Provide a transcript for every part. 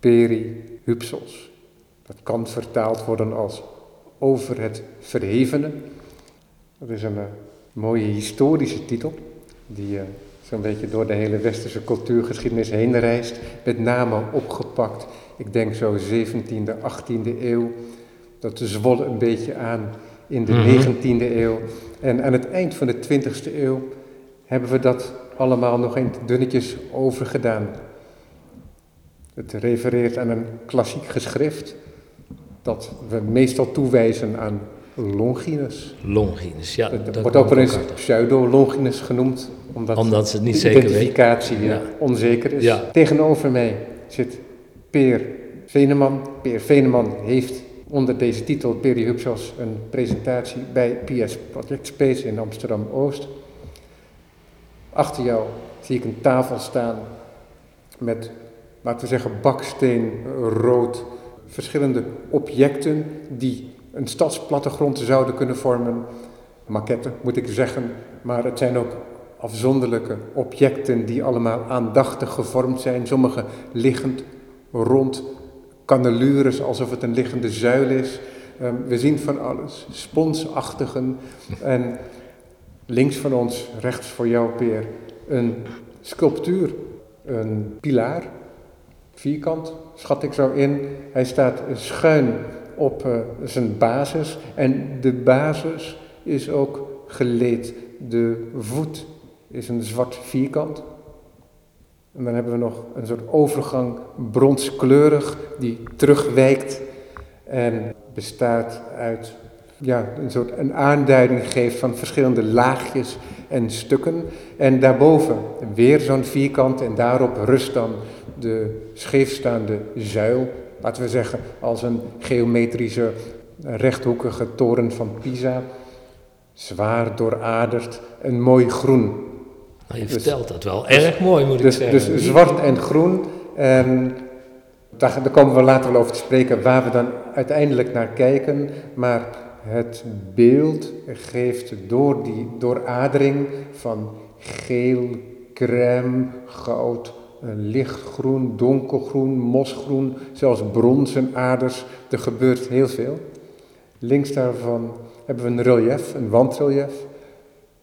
Perihupsos. Dat kan vertaald worden als over het verhevene. Dat is een eh, mooie historische titel, die uh, zo'n beetje door de hele westerse cultuurgeschiedenis heen reist. Met name opgepakt, ik denk zo 17e, 18e eeuw. Dat zwol een beetje aan in de 19e mhm. eeuw. En aan het eind van de 20e eeuw hebben we dat allemaal nog eens dunnetjes overgedaan. Het refereert aan een klassiek geschrift dat we meestal toewijzen aan Longinus. Longinus, ja. Het wordt ook wel eens pseudo-Longinus genoemd, omdat, omdat ze het niet de zeker identificatie ja. onzeker is. Ja. Tegenover mij zit Peer Veneman. Peer Veneman heeft onder deze titel Perihupsos een presentatie bij PS Project Space in Amsterdam-Oost. Achter jou zie ik een tafel staan met, laten we zeggen, baksteen rood, verschillende objecten die een stadsplattegrond zouden kunnen vormen. Maquetten moet ik zeggen, maar het zijn ook afzonderlijke objecten die allemaal aandachtig gevormd zijn. Sommige liggend, rond, cannelures alsof het een liggende zuil is. Ehm, we zien van alles, sponsachtigen. En links van ons, rechts voor jou, Peer, een sculptuur, een pilaar, vierkant, schat ik zo in. Hij staat schuin op uh, zijn basis en de basis is ook geleed. De voet is een zwart vierkant. En dan hebben we nog een soort overgang bronskleurig die terugwijkt en bestaat uit ja, een soort een aanduiding geeft van verschillende laagjes en stukken. En daarboven weer zo'n vierkant en daarop rust dan de scheefstaande zuil, laten we zeggen als een geometrische rechthoekige toren van Pisa, zwaar dooraderd, een mooi groen. Nou, je dus, vertelt dat wel erg mooi, moet dus, ik zeggen. Dus zwart en groen. En daar, daar komen we later wel over te spreken waar we dan uiteindelijk naar kijken. Maar het beeld geeft door die dooradering van geel, crème, goud, lichtgroen, donkergroen, mosgroen, zelfs bronzen aders. Er gebeurt heel veel. Links daarvan hebben we een relief, een wandrelief.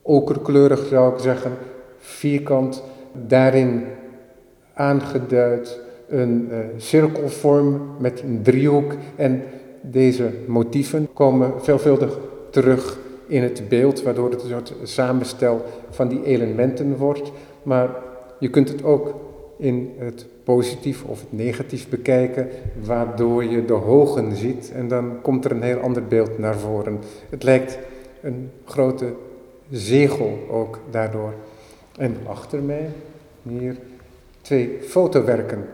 Okerkleurig zou ik zeggen, vierkant. Daarin aangeduid een uh, cirkelvorm met een driehoek. En deze motieven komen veelvuldig terug in het beeld, waardoor het een soort samenstel van die elementen wordt. Maar je kunt het ook in het positief of het negatief bekijken, waardoor je de hogen ziet en dan komt er een heel ander beeld naar voren. Het lijkt een grote zegel ook daardoor. En achter mij hier twee fotowerken.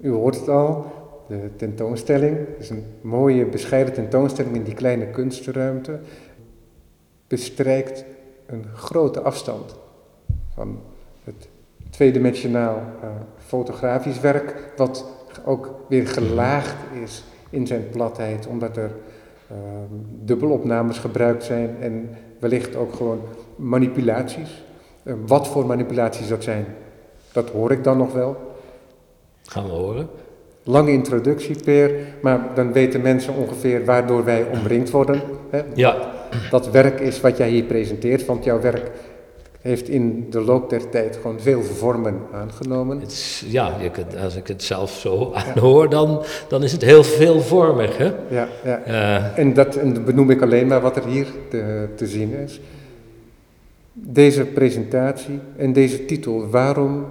U hoort het al, de tentoonstelling. Het is een mooie bescheiden tentoonstelling in die kleine kunstruimte. Bestrijkt een grote afstand van het tweedimensionaal uh, fotografisch werk, wat ook weer gelaagd is in zijn platheid, omdat er uh, dubbelopnames gebruikt zijn en wellicht ook gewoon manipulaties. Uh, wat voor manipulaties dat zijn, dat hoor ik dan nog wel. Gaan we horen. Lange introductie, Peer, maar dan weten mensen ongeveer waardoor wij omringd worden. Hè? Ja. Dat werk is wat jij hier presenteert, want jouw werk heeft in de loop der tijd gewoon veel vormen aangenomen. Ja, als ik het zelf zo aanhoor, dan, dan is het heel veelvormig. Hè? Ja, ja. Uh, en, dat, en benoem ik alleen maar wat er hier te, te zien is. Deze presentatie en deze titel, waarom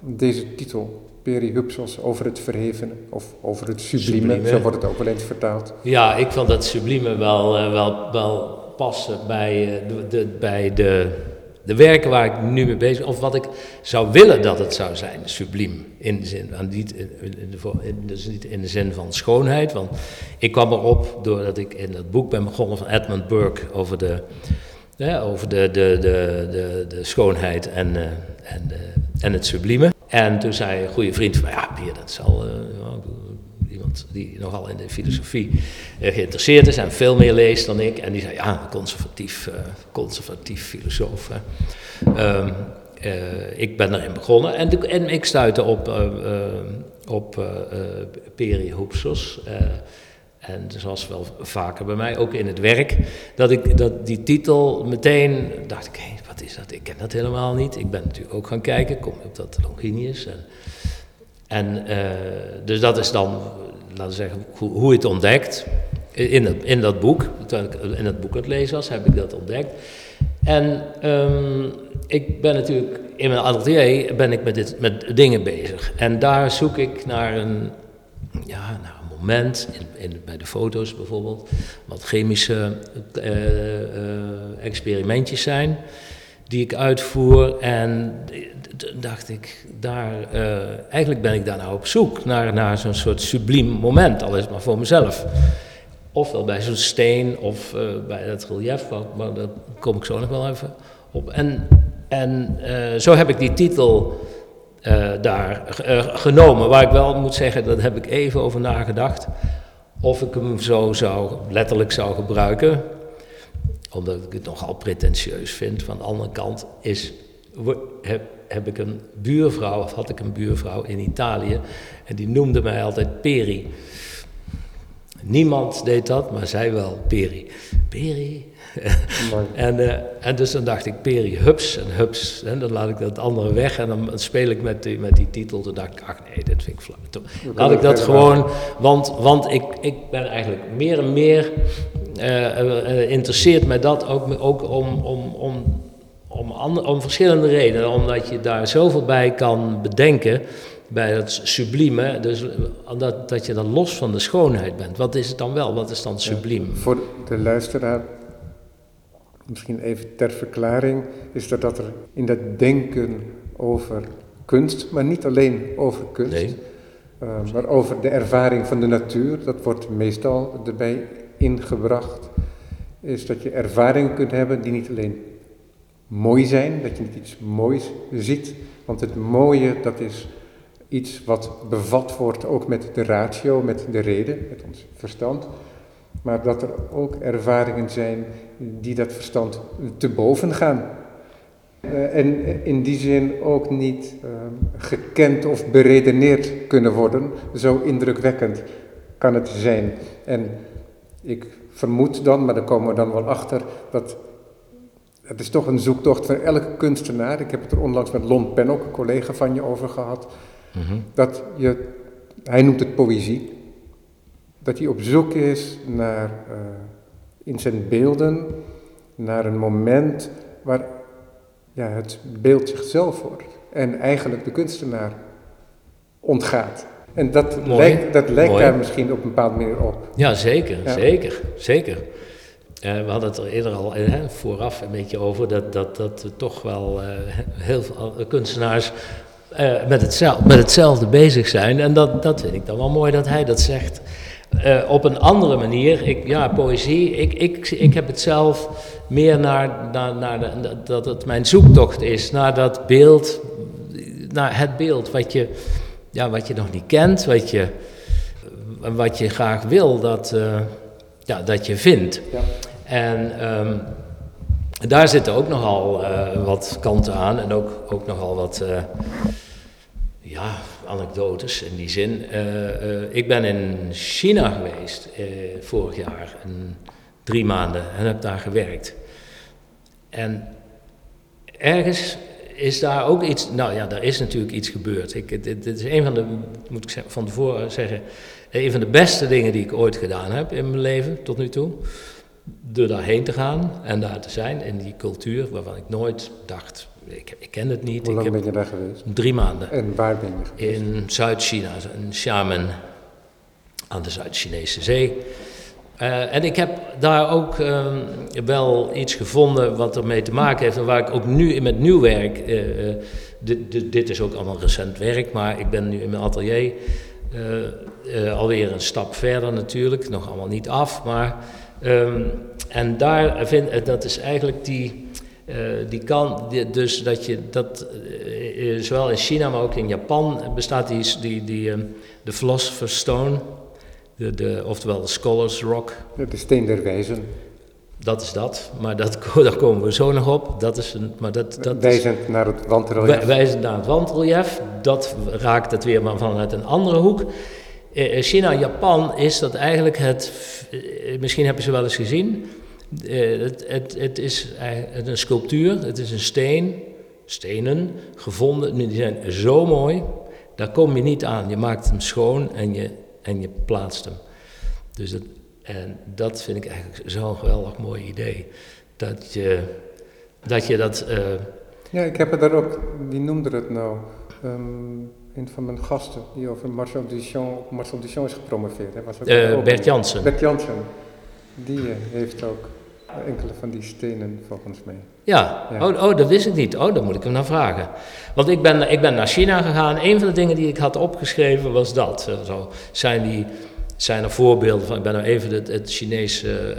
deze titel? Perihupsos over het verhevene of over het sublime, zo wordt het ook wel eens vertaald. Ja, ik vond dat sublime wel, uh, wel, wel passen bij, uh, de, de, bij de de werken waar ik nu mee bezig ben, of wat ik zou willen dat het zou zijn, subliem. In de zin, in, in, dus niet in de zin van schoonheid, want ik kwam erop doordat ik in dat boek ben begonnen van Edmund Burke over de, over de, de, de, de, de schoonheid en, uh, en, uh, en het sublieme. En toen zei een goede vriend van ja, Pier, dat zal, die nogal in de filosofie uh, geïnteresseerd is en veel meer leest dan ik. En die zei, ja, conservatief, uh, conservatief filosoof. Um, uh, ik ben erin begonnen en, en ik stuitte op, op Peri Hoepsos. En zoals wel vaker bij mij, ook in het werk, dat ik dat die titel meteen dacht ik, wat is dat? Ik ken dat helemaal niet. Ik ben natuurlijk ook gaan kijken, kom op dat Longinius. En, dus dat is dan, laten zeggen, hoe, het ontdekt. In, het, in dat boek, toen ik in dat boek aan het lezen was, heb ik dat ontdekt. En um, ik ben natuurlijk, in mijn atelier ben ik met, dit, met dingen bezig. En daar zoek ik naar een, ja, naar moment, in, in, bij de foto's bijvoorbeeld, wat chemische uh, uh, experimentjes zijn die ik uitvoer. En dacht ik, daar, uh, eigenlijk ben ik daar nou op zoek naar, naar zo'n soort subliem moment, al is het maar voor mezelf. Ofwel bij zo'n steen of bij het relief, maar daar kom ik zo nog wel even op. En, en zo heb ik die titel daar genomen. Waar ik wel moet zeggen, daar heb ik even over nagedacht. Of ik hem zo zou, letterlijk zou gebruiken. Omdat ik het nogal pretentieus vind. Van de andere kant is, heb, heb ik een buurvrouw, of had ik een buurvrouw in Italië. En die noemde mij altijd Peri. Niemand deed dat, maar zij wel, Peri. Peri, en, uh, en dus dan dacht ik Peri Hups en Hups. En dan laat ik dat andere weg en dan speel ik met die, met die titel. Toen dacht ik, ach nee, dit vind ik flauw. Toen laat ik dat gewoon, want, want ik, ik ben eigenlijk meer en meer uh, uh, interesseert mij dat ook, ook om, om, om, om, om verschillende redenen. Omdat je daar zoveel bij kan bedenken bij het sublieme, dus dat, dat je dan los van de schoonheid bent. Wat is het dan wel? Wat is dan subliem? Ja, voor de luisteraar Misschien even ter verklaring is dat, dat er in dat denken over kunst, maar niet alleen over kunst, nee. uh, maar over de ervaring van de natuur, dat wordt meestal erbij ingebracht, is dat je ervaringen kunt hebben die niet alleen mooi zijn, dat je niet iets moois ziet, want het mooie dat is iets wat bevat wordt ook met de ratio, met de reden, met ons verstand maar dat er ook ervaringen zijn die dat verstand te boven gaan. Uh, en in die zin ook niet uh, gekend of beredeneerd kunnen worden. Zo indrukwekkend kan het zijn. En ik vermoed dan, maar daar komen we dan wel achter, dat het is toch een zoektocht voor elke kunstenaar. Ik heb het er onlangs met Lon Pennock, een collega van je, over gehad. Mm -hmm. Dat je, hij noemt het poëzie dat hij op zoek is naar, uh, in zijn beelden, naar een moment waar ja, het beeld zichzelf wordt en eigenlijk de kunstenaar ontgaat. En dat lijkt, dat lijkt daar misschien op een bepaalde manier op. Ja, zeker, ja. zeker, zeker. Uh, we hadden het er eerder al uh, vooraf een beetje over, dat, dat, dat toch wel uh, heel veel kunstenaars met, hetzelfde, met hetzelfde bezig zijn. En dat, dat vind ik dan wel mooi dat hij dat zegt. Op een andere manier, ik, ja, poëzie, ik, ik, ik heb het zelf meer naar, naar, naar de, dat het mijn zoektocht is, naar dat beeld, naar het beeld wat je, ja, wat je nog niet kent, wat je, wat je graag wil dat, ja, dat je vindt. Ja. En um, daar zitten ook nogal uh, wat kanten aan en ook, ook nogal wat, ja, anekdotes in die zin. Uh, ik ben in China geweest vorig jaar, drie maanden, en heb daar gewerkt. En ergens is daar ook iets, nou ja, daar is natuurlijk iets gebeurd. Ik, dit, dit, is een van de, moet ik van tevoren zeggen, een van de beste dingen die ik ooit gedaan heb in mijn leven tot nu toe. Door daarheen te gaan en daar te zijn in die cultuur waarvan ik nooit dacht, ik, ik, ken het niet. Hoe lang ik ben je daar geweest? Drie maanden. En waar ben je geweest? In Zuid-China, in Xiamen, aan de Zuid-Chinese zee. Uh, en ik heb daar ook uh, wel iets gevonden wat ermee te maken heeft. En waar ik ook nu in met nieuw werk. Uh, dit, dit, dit, is ook allemaal recent werk, maar ik ben nu in mijn atelier alweer een stap verder natuurlijk. Nog allemaal niet af. Maar, um, en daar vind dat is eigenlijk die uh, die kan, die, dus dat je dat, uh, zowel in China, maar ook in Japan bestaat die, die, die um, de Philosopher's Stone, de, de, oftewel de Scholars Rock. De steen der wijzen. dat is dat. Maar dat, daar komen we zo nog op. Dat is een, maar dat, dat wijzend is, naar het wandrelief. Wijzend naar het wandrelief. Dat raakt het weer maar vanuit een andere hoek. Eh, China en Japan is dat eigenlijk het, misschien hebben ze wel eens gezien, het, het, het is een sculptuur, het is een steen, stenen gevonden, die zijn zo mooi, daar kom je niet aan. Je maakt hem schoon en je, en je plaatst hem. Dus en dat vind ik eigenlijk zo'n geweldig mooi idee. Dat je dat. Je dat ja, ik heb het daar ook, wie noemde het nou? Um, een van mijn gasten die over Marcel Duchamp, Marcel Duchamp is gepromoveerd. Hè, was ook uh, Bert Jansen. Bert Jansen. Die uh, heeft ook enkele van die stenen volgens mij. Ja, Oh, oh, dat wist ik niet. Oh, dan moet ik hem naar vragen. Want ik ben, ik ben naar China gegaan. Een van de dingen die ik had opgeschreven was dat. Zo zijn, die, zijn er voorbeelden van. Ik ben nou even het, het Chinese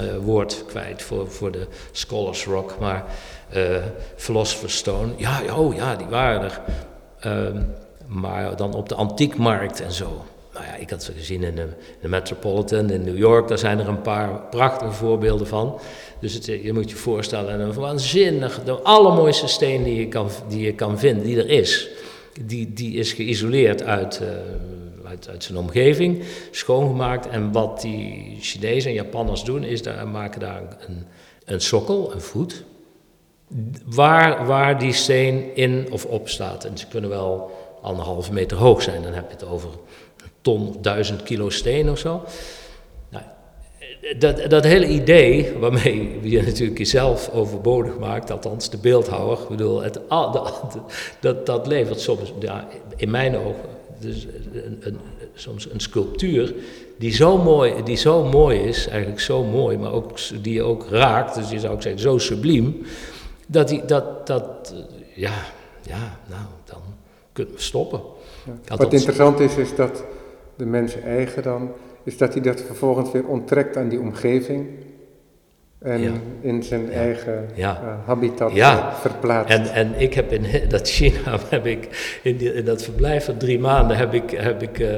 uh, woord kwijt voor, voor de Scholars Rock. Maar uh, Philosopher's Stone. Ja, oh ja, die waren er. Ehm, maar dan op de antiekmarkt en zo nou ja, ik had ze gezien in de, de, Metropolitan in New York, daar zijn er een paar prachtige voorbeelden van. Dus het, je moet je voorstellen, een waanzinnig, de allermooiste steen die je kan, die je kan vinden, die er is. Die, die is geïsoleerd uit, uh, uit, uit, zijn omgeving, schoongemaakt. En wat die Chinezen en Japanners doen, is daar, maken daar een, een sokkel, een voet, waar, waar die steen in of op staat. En ze kunnen wel anderhalve meter hoog zijn, dan heb je het over ton, duizend kilo steen of zo. Nou, dat, dat hele idee, waarmee je natuurlijk jezelf overbodig maakt, althans de beeldhouwer, ik bedoel, het, dat, dat levert soms, ja, in mijn ogen, dus een, een, soms een sculptuur die zo, mooi, die zo mooi is, eigenlijk zo mooi, maar ook, die je ook raakt, dus je zou ook zeggen zo subliem, dat, die, dat, dat ja, ja, nou, kunnen we stoppen. Ja. Wat interessant is, is dat de mens eigen dan, is dat hij dat vervolgens weer onttrekt aan die omgeving. En in zijn eigen uh, habitat ja. Eh, verplaatst. En, en ik heb in dat China, heb ik, in, die, in dat verblijf van drie maanden, heb ik, heb ik uh,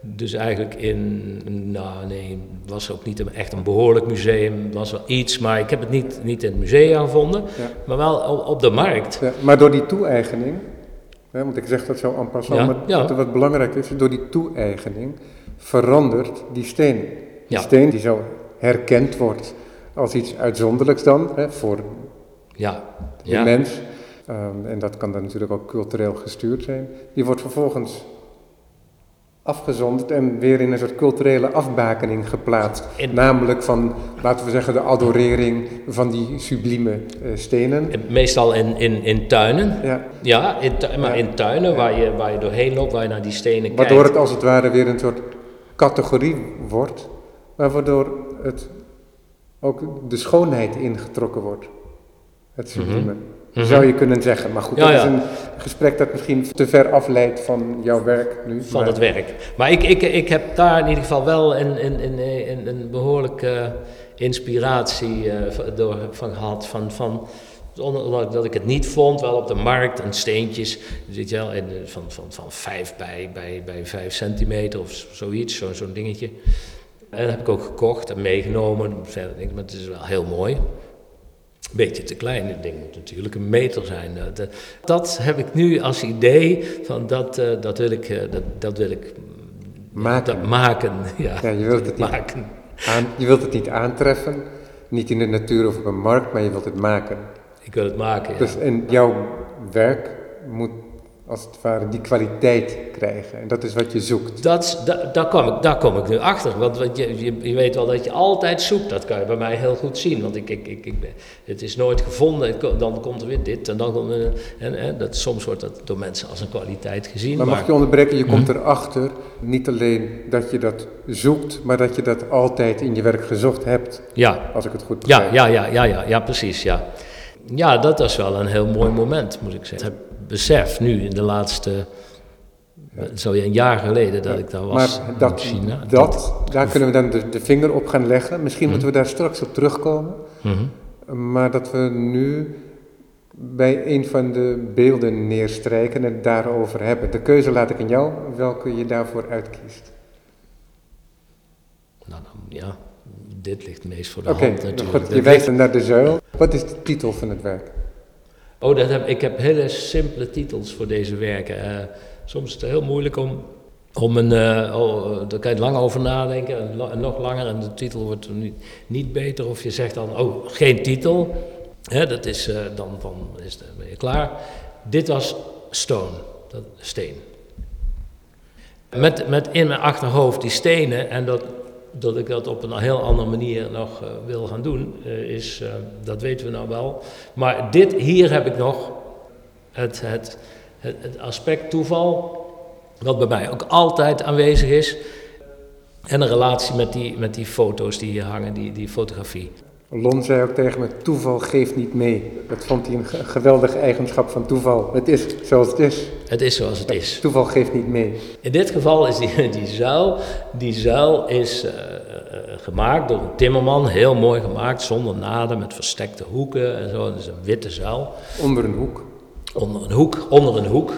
dus eigenlijk in, nou nee, was ook niet echt een behoorlijk museum, was wel iets, maar ik heb het niet, niet in het museum gevonden, maar wel op, op de markt. maar door die toe-eigening, want ik zeg dat zo aan passant, maar wat belangrijk is, door die toe-eigening verandert die steen. Die steen die zo herkend wordt als iets uitzonderlijks dan, hè, voor ja. de mens. Um, en dat kan dan natuurlijk ook cultureel gestuurd zijn. Die wordt vervolgens afgezonderd en weer in een soort culturele afbakening geplaatst. Namelijk van, laten we zeggen, de adorering van die sublieme uh, stenen. Meestal in, in, in tuinen. Ja, ja, in maar in tuinen waar je, waar je doorheen loopt, waar je naar die stenen kijkt. Waardoor het als het ware weer een soort categorie wordt, maar waardoor het ook de schoonheid ingetrokken wordt. Het mhm. Mhm. Zou je kunnen zeggen. Maar goed, dat is een gesprek dat misschien te ver afleidt van jouw werk nu. Van het werk. Maar ik, ik, ik heb daar in ieder geval wel een, een, een, een behoorlijke inspiratie uh, door, van gehad. Van, van, omdat ik het niet vond, wel op de markt en steentjes, zit je wel, in, van, van, van vijf bij, bij, bij vijf centimeter of zoiets, zo'n zo'n dingetje. En dat heb ik ook gekocht en meegenomen. Verder denk ik, maar het is wel heel mooi beetje te klein. Het ding moet natuurlijk een meter zijn. Dat, dat heb ik nu als idee van dat, uh, dat wil ik, uh, dat, dat wil ik maken. Dat maken. Ja, ja, je, wilt het maken. Aan, je wilt het niet aantreffen, niet in de natuur of op een markt, maar je wilt het maken. Ik wil het maken, ja. Dus en jouw werk moet als het ware die kwaliteit krijgen. En dat is wat je zoekt. Dat, da, daar, kom ik, daar kom ik nu achter. Want, want je, je, je, weet wel dat je altijd zoekt. Dat kan je bij mij heel goed zien. Want ik, ik, ik, ik het is nooit gevonden. Dan komt er weer dit en dan komt er... En, en, dat, soms wordt dat door mensen als een kwaliteit gezien. Maar, mag je onderbreken? Je komt hm? erachter niet alleen dat je dat zoekt... maar dat je dat altijd in je werk gezocht hebt. Ja. Als ik het goed begrijp. Ja, ja, ja, ja, ja, ja precies, ja. Ja, dat was wel een heel mooi moment, moet ik zeggen besef nu in de laatste, zo een jaar geleden dat ik daar was maar dat, in China. Dat, daar kunnen we dan de, de, vinger op gaan leggen. Misschien moeten we daar straks op terugkomen. Mhm. Maar dat we nu bij een van de beelden neerstrijken en het daarover hebben. De keuze laat ik aan jou, welke je daarvoor uitkiest. Nou, ja, dit ligt meest voor de Oké, hand natuurlijk. goed, je wijst naar de zuil. Wat is de titel van het werk? Oh, dat heb, ik heb hele simpele titels voor deze werken. Uh, soms is het heel moeilijk om, om een. Uh, daar kan je lang over nadenken en, nog langer. En de titel wordt niet, niet beter. Of je zegt dan: Oh, geen titel. Hè, dat is, dan, dan is ben je klaar. Dit was Stone, dat, steen. Met, met in mijn achterhoofd die stenen en dat dat ik dat op een heel andere manier nog uh, wil gaan doen, uh, is, uh, dat weten we nou wel. Maar dit, hier heb ik nog het, het, het, het, aspect toeval, wat bij mij ook altijd aanwezig is. En een relatie met die, met die foto's die hier hangen, die, die fotografie. Lon zei ook tegen me, toeval geeft niet mee. Dat vond hij een geweldige eigenschap van toeval. Het is zoals het is. Het is zoals het is. Toeval geeft niet mee. In dit geval is die, die zuil, die zuil is uh, uh, gemaakt door een timmerman, heel mooi gemaakt, zonder naden, met verstekte hoeken en zo. Het is een witte zuil. Onder een hoek. Onder een hoek, onder een hoek.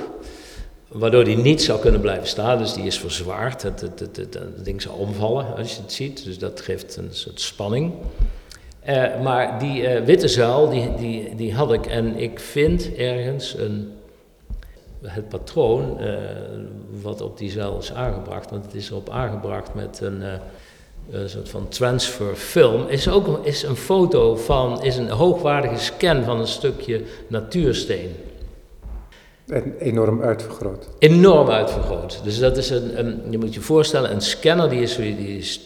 Waardoor die niet zou kunnen blijven staan, dus die is verzwaard. Het, het, het, het, het ding zou omvallen als je het ziet, dus dat geeft een soort spanning. Uh, maar die uh, witte zuil, die, die, die had ik. En ik vind ergens een, het patroon uh, wat op die zuil is aangebracht. Want het is erop aangebracht met een, een soort van transfer film. Is ook is een foto van, is een hoogwaardige scan van een stukje natuursteen. En enorm uitvergroot. Enorm uitvergroot. Dus dat is een, je moet je voorstellen, een scanner die is, die is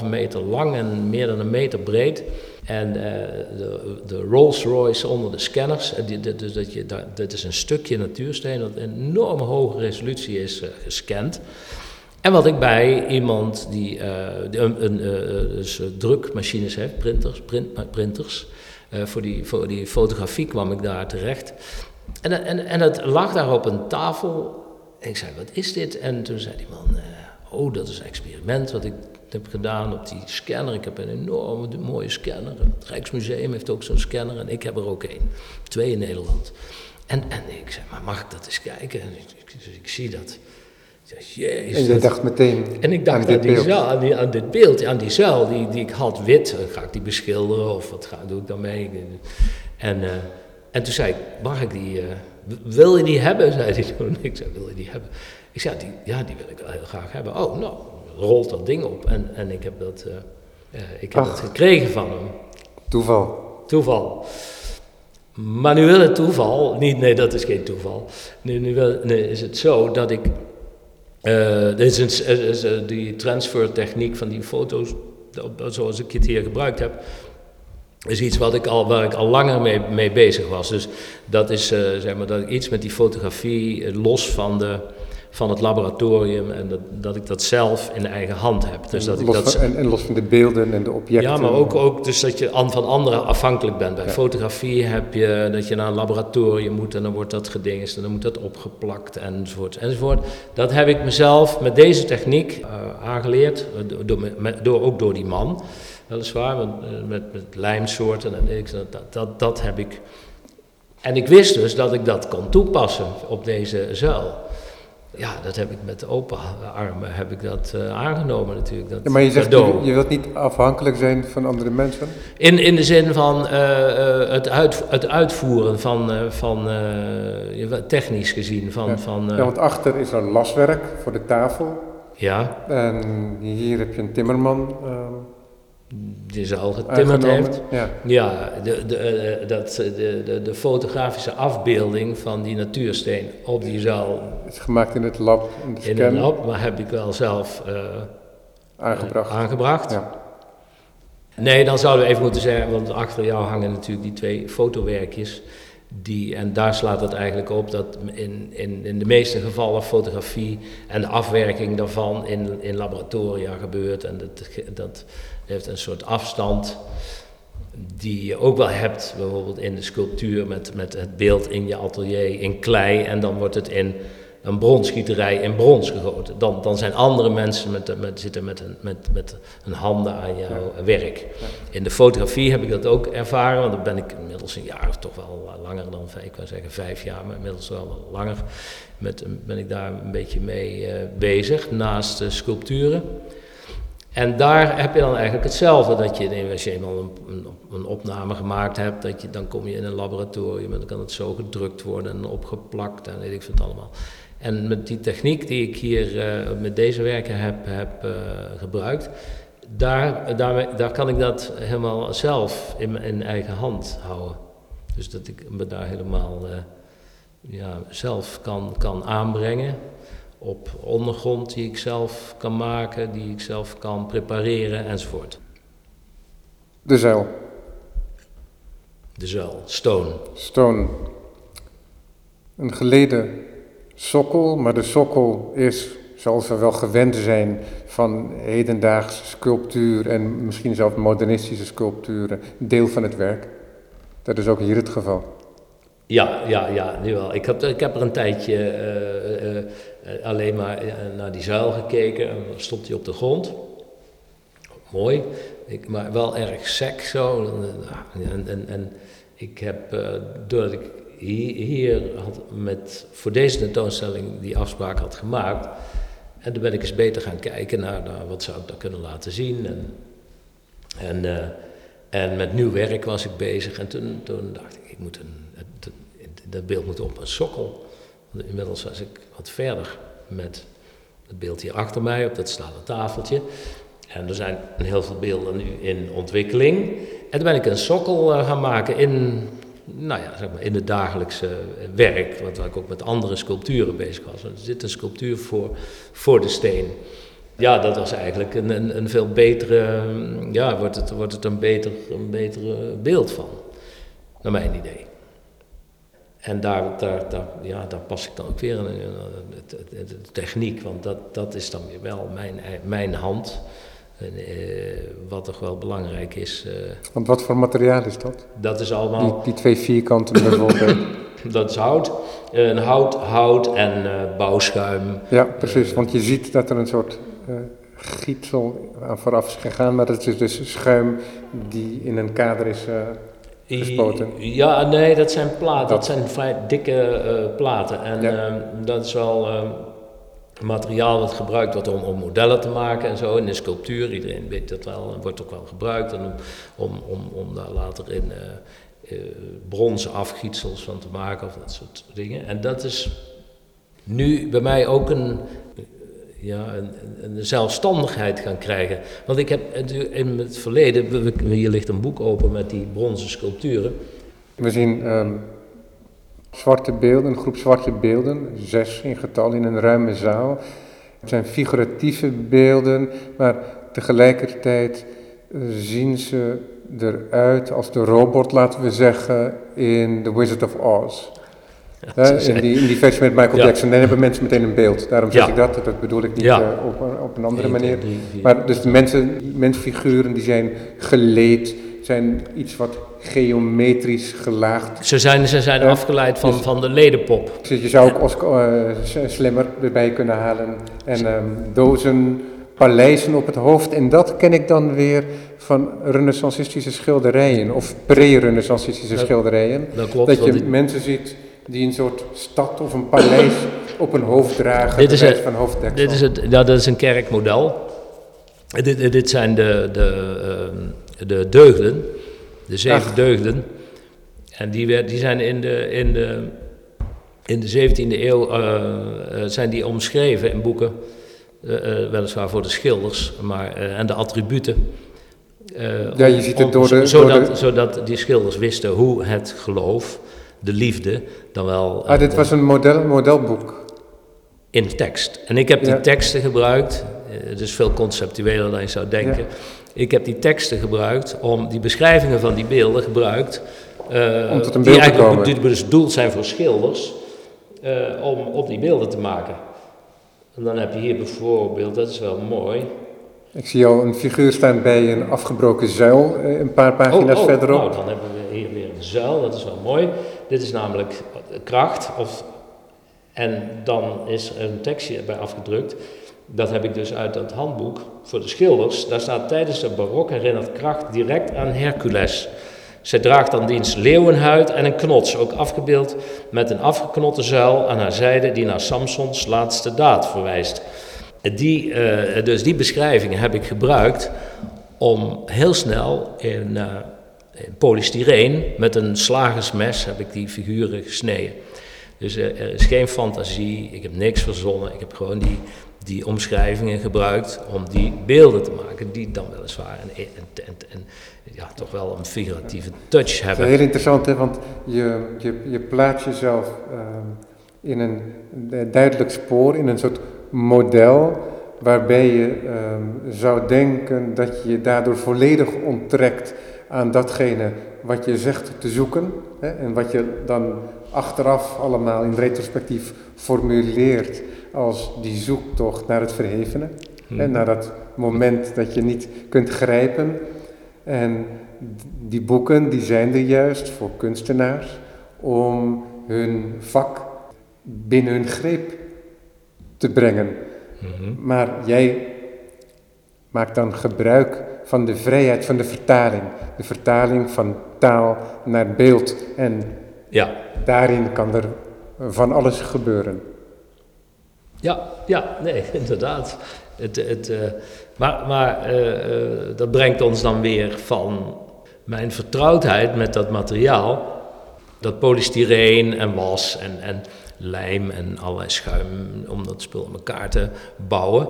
2,5 meter lang en meer dan een meter breed. En uh, de, de Rolls Royce onder de scanners, dus dat je, dat, is een stukje natuursteen dat een enorme hoge resolutie is uh, gescand. En wat ik bij iemand die, die een, een, dus drukmachines heeft, printers, print, printers, voor, die, voor die fotografie kwam ik daar terecht. En, en, en het lag daar op een tafel. En ik zei, wat is dit? En toen zei die man, uh, oh, dat is een experiment wat ik heb gedaan op die scanner. Ik heb een enorme mooie scanner. Het Rijksmuseum heeft ook zo'n scanner en ik heb er ook één. Twee in Nederland. En, en ik zei, maar mag ik dat eens kijken? En ik, ik, dus ik zie dat. Jezus, en je dacht meteen En ik dacht aan, dit, aan, die aan, die, aan dit beeld, aan die zuil die, die ik had wit. Ga ik die beschilderen of wat ga, doe ik daarmee? En... Uh, en toen zei ik, mag ik die, uh, wil je die hebben? Zei hij toen. Ik zei, wil je die hebben? Ik zei, die, ja, die wil ik wel heel graag hebben. Oh, nou, rolt dat ding op. En, en ik heb, dat, uh, uh, ik heb dat gekregen van hem. Toeval. Toeval. Maar nu wil het toeval, niet, nee, dat is geen toeval. Nu, nu wil, nee, is het zo dat ik, dit is een, die transfertechniek van die foto's, zoals ik het hier gebruikt heb, is iets wat ik al, waar ik al langer mee, mee bezig was. Dus dat is uh, zeg maar, dat ik iets met die fotografie, uh, los van, de, van het laboratorium, en dat, dat ik dat zelf in eigen hand heb. Dus dat los ik dat, van, en, en, los van de beelden en de objecten. Ja, maar ook, ook dus dat je van anderen afhankelijk bent. Bij ja. fotografie heb je dat je naar een laboratorium moet en dan wordt dat gedingest en dan moet dat opgeplakt enzovoort enzovoort. Dat heb ik mezelf met deze techniek uh, aangeleerd, door, door, ook door die man weliswaar, met, met, met lijmsoorten en ik, dat, dat, dat heb ik. En ik wist dus dat ik dat kon toepassen op deze zuil. Ja, dat heb ik met open armen heb ik dat uh, aangenomen natuurlijk. Dat ja, maar je zegt, je, je, wilt niet afhankelijk zijn van andere mensen? In, in de zin van uh, uh, het, uit, het uitvoeren van, van technisch gezien. Van, ja. van, ja, want achter is er laswerk voor de tafel. Ja. En hier heb je een timmerman die ze al getimmerd heeft. Ja, ja de, de, dat, de, de, de, fotografische afbeelding van die natuursteen op die zuil. Het is gemaakt in het lab. In, de in het lab, maar heb ik wel zelf uh, aangebracht. Uh, aangebracht. Ja. Nee, dan zouden we even moeten zeggen, want achter jou hangen natuurlijk die twee fotowerkjes. Die, en daar slaat het eigenlijk op dat in, in, in de meeste gevallen fotografie en de afwerking daarvan in, in laboratoria gebeurt. En dat, dat heeft een soort afstand die je ook wel hebt, bijvoorbeeld in de sculptuur met, met het beeld in je atelier in klei en dan wordt het in een bronsgieterij in brons gegoten. Dan, dan zijn andere mensen met, met, zitten met een, met, met handen aan jouw ja. werk. In de fotografie heb ik dat ook ervaren, want dan ben ik inmiddels een jaar of toch wel langer dan, ik kan zeggen vijf jaar, maar inmiddels wel langer met, ben ik daar een beetje mee uh, bezig, naast uh, sculpturen. En daar heb je dan eigenlijk hetzelfde, dat je, als je eenmaal een, een, een, opname gemaakt hebt, dat je, dan kom je in een laboratorium en dan kan het zo gedrukt worden en opgeplakt en weet ik het allemaal. En met die techniek die ik hier uh, met deze werken heb, heb uh, gebruikt, daar, daar, daar kan ik dat helemaal zelf in, in eigen hand houden. Dus dat ik me daar helemaal uh, ja, zelf kan, kan aanbrengen op ondergrond die ik zelf kan maken, die ik zelf kan prepareren enzovoort. De zuil. De zuil, stone. Stone. Een geleden sokkel, maar de sokkel is, zoals we wel gewend zijn van hedendaagse sculptuur en misschien zelfs modernistische sculpturen, deel van het werk. Dat is ook hier het geval. Ja, ja, ja, nu wel. Ik heb, ik heb er een tijdje uh, uh, alleen maar naar die zuil gekeken en dan stond hij op de grond. Mooi, ik, maar wel erg sec zo. En, en, en ik heb, doordat ik hier, had met, voor deze tentoonstelling die afspraak had gemaakt, en toen ben ik eens beter gaan kijken naar, wat zou ik daar kunnen laten zien. En, en, en met nieuw werk was ik bezig en toen, toen dacht ik, ik moet een dat beeld moet op een sokkel. Inmiddels was ik wat verder met het beeld hier achter mij op dat stalen tafeltje. En er zijn heel veel beelden nu in ontwikkeling. En toen ben ik een sokkel eh, gaan maken in, nou ja, zeg maar in het dagelijkse werk, wat waar ik ook met andere sculpturen bezig was. Er zit een sculptuur voor, voor de steen. Ja, dat was eigenlijk een, een, een veel betere, ja, wordt het, wordt het een, beter, een betere beeld van, naar mijn idee. En daar, ja, daar pas ik dan ook weer in, de, techniek, want dat, dat is dan weer wel mijn, mijn hand. En, eh, wat toch wel belangrijk is. Eh, want wat voor materiaal is dat? Dat is allemaal. Die, die twee vierkanten bijvoorbeeld. dat is hout. Een hout, hout en uh, bouwschuim. Ja, precies. want je ziet dat er een soort gietsel aan vooraf is gegaan, maar dat is dus schuim die in een kader is gespoten? Ja, nee, dat zijn platen. Dat, zijn vrij dikke uh, platen. En ja. uh, dat is wel uh, materiaal dat gebruikt wordt om, om, modellen te maken en zo. In de sculptuur, iedereen weet dat wel, wordt ook wel gebruikt. Om, om, om, om daar later in uh, bronzen afgietsels van te maken of dat soort dingen. En dat is nu bij mij ook een, ja, een, een, zelfstandigheid gaan krijgen. Want ik heb in het verleden, hier ligt een boek open met die bronzen sculpturen. We zien um, zwarte beelden, een groep zwarte beelden, zes in getal in een ruime zaal. Het zijn figuratieve beelden, maar tegelijkertijd uh, zien ze eruit als de robot, laten we zeggen, in The Wizard of Oz in, die, in die versie met Michael Jackson, dan hebben mensen meteen een beeld. Daarom zeg ik dat, dat bedoel ik niet uh, op, op, een andere manier. maar dus de mensen, mensfiguren die zijn geleed, zijn iets wat geometrisch gelaagd. Ze zijn, ze zijn afgeleid van, dus, van de ledenpop. Dus je zou ook Oscar, uh, Slimmer erbij kunnen halen. En um, dozen, paleizen op het hoofd. En dat ken ik dan weer van renaissancistische schilderijen of pre-renaissancistische schilderijen. Dat, klopt, dat je mensen ziet die een soort stad of een paleis op een hoofd dragen. Dit is, het, van hoofddeksel. dit is, het, dat is een kerkmodel. Dit, dit zijn de, de, uh, de deugden, de zeven Ach. deugden. En die, die zijn in de, in de, in de 17e eeuw uh, zijn die omschreven in boeken. Uh, weliswaar voor de schilders maar, en de attributen. ja, je ziet het door de, zodat, door de... zodat die schilders wisten hoe het geloof de liefde dan wel. Ah, dit was een model, modelboek. In tekst. En ik heb die teksten gebruikt, eh, het is veel conceptueler dan je zou denken. Ik heb die teksten gebruikt om die beschrijvingen van die beelden gebruikt. Uh, om tot een beeld die te komen. Die dus bedoeld zijn voor schilders, uh, om op die beelden te maken. En dan heb je hier bijvoorbeeld, dat is wel mooi. Ik zie al een figuur staan bij een afgebroken zuil, een paar pagina's oh, oh, verderop. Nou, dan hebben we hier weer een zuil, dat is wel mooi. Dit is namelijk kracht. Of, en dan is er een tekstje bij afgedrukt. Dat heb ik dus uit het handboek voor de schilders. Daar staat tijdens de barok herinnert kracht direct aan Hercules. Zij draagt dan dienst leeuwenhuid en een knots, ook afgebeeld met een afgeknotte zuil aan haar zijde die naar Samsons laatste daad verwijst. die, dus die beschrijvingen heb ik gebruikt om heel snel in, in polystyreen met een slagersmes heb ik die figuren gesneden. Dus er is geen fantasie, ik heb niks verzonnen, ik heb gewoon die, die omschrijvingen gebruikt om die beelden te maken, die dan weliswaar en, en, en, ja, toch wel een figuratieve touch hebben. Dat is heel interessant, hè? want je, je, je plaatst jezelf ehm, in een duidelijk spoor, in een soort model, waarbij je ehm, zou denken dat je je daardoor volledig onttrekt aan datgene wat je zegt te zoeken hè, en wat je dan achteraf allemaal in retrospectief formuleert als die zoektocht naar het verhevene. Hmm. En naar dat moment dat je niet kunt grijpen. En die boeken die zijn er juist voor kunstenaars om hun vak binnen hun greep te brengen. Hmm. Maar jij maakt dan gebruik van de vrijheid van de vertaling. De vertaling van taal naar beeld. En ja. daarin kan er van alles gebeuren. Ja, ja, nee, inderdaad. Het, het, uh, maar maar uh, dat brengt ons dan weer van mijn vertrouwdheid met dat materiaal. Dat polystyreen en was en, en lijm en allerlei schuim om dat spul in elkaar te bouwen.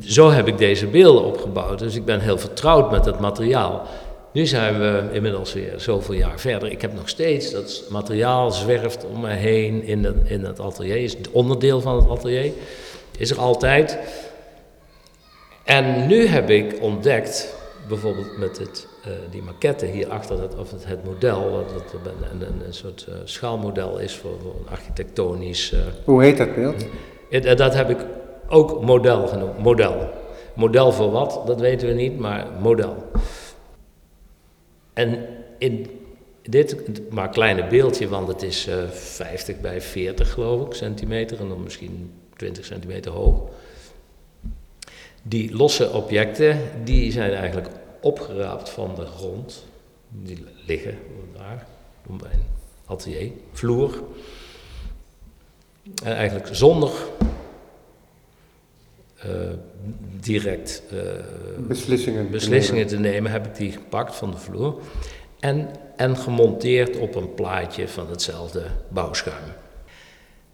Zo heb ik deze beelden opgebouwd. Dus ik ben heel vertrouwd met het materiaal. Nu zijn we inmiddels weer zoveel jaar verder. Ik heb nog steeds dat materiaal zwerft om me heen in het, in het atelier. Is het onderdeel van het atelier. Is er altijd. En nu heb ik ontdekt, bijvoorbeeld met het, uh, die maquette hierachter, dat, of het, het model, dat, dat een, een, een, soort uh, schaalmodel is voor, voor een architectonisch. Uh, Hoe heet dat beeld? dat heb ik ook model genoemd. Model. Model voor wat, dat weten we niet, maar model. En in dit maar kleine beeldje, want het is uh, eh, 50 bij 40 geloof ik, centimeter en dan misschien 20 centimeter hoog. Die losse objecten, die zijn eigenlijk opgeraapt van de grond. Die liggen daar, op mijn atelier, vloer. En eigenlijk zonder uh, direct uh, beslissingen, beslissingen te, nemen. heb ik die gepakt van de vloer en, en gemonteerd op een plaatje van hetzelfde bouwschuim.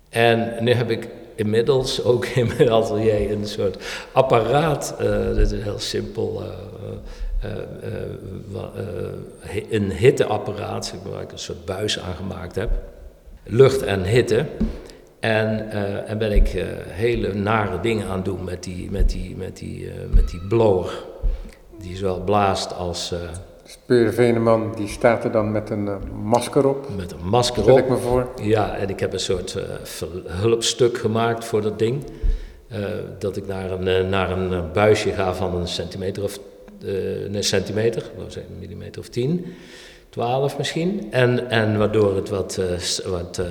En nu heb ik inmiddels ook in mijn atelier een soort apparaat, uh, dit is heel simpel, een hitteapparaat, waar ik een soort buis aan gemaakt heb. Lucht en hitte. En, uh, en ben ik uh, hele nare dingen aan doen met die, met die, met die, uh, met die blower. Die zowel blaast als... Speer Veneman, die staat er dan met een masker op. Met een masker Stel op. ik me voor. Ja, en ik heb een soort hulpstuk gemaakt voor dat ding. dat ik naar een, naar een buisje ga van een centimeter of... een centimeter, een millimeter of tien. 12 misschien. En, en waardoor het wat, uh, wat uh,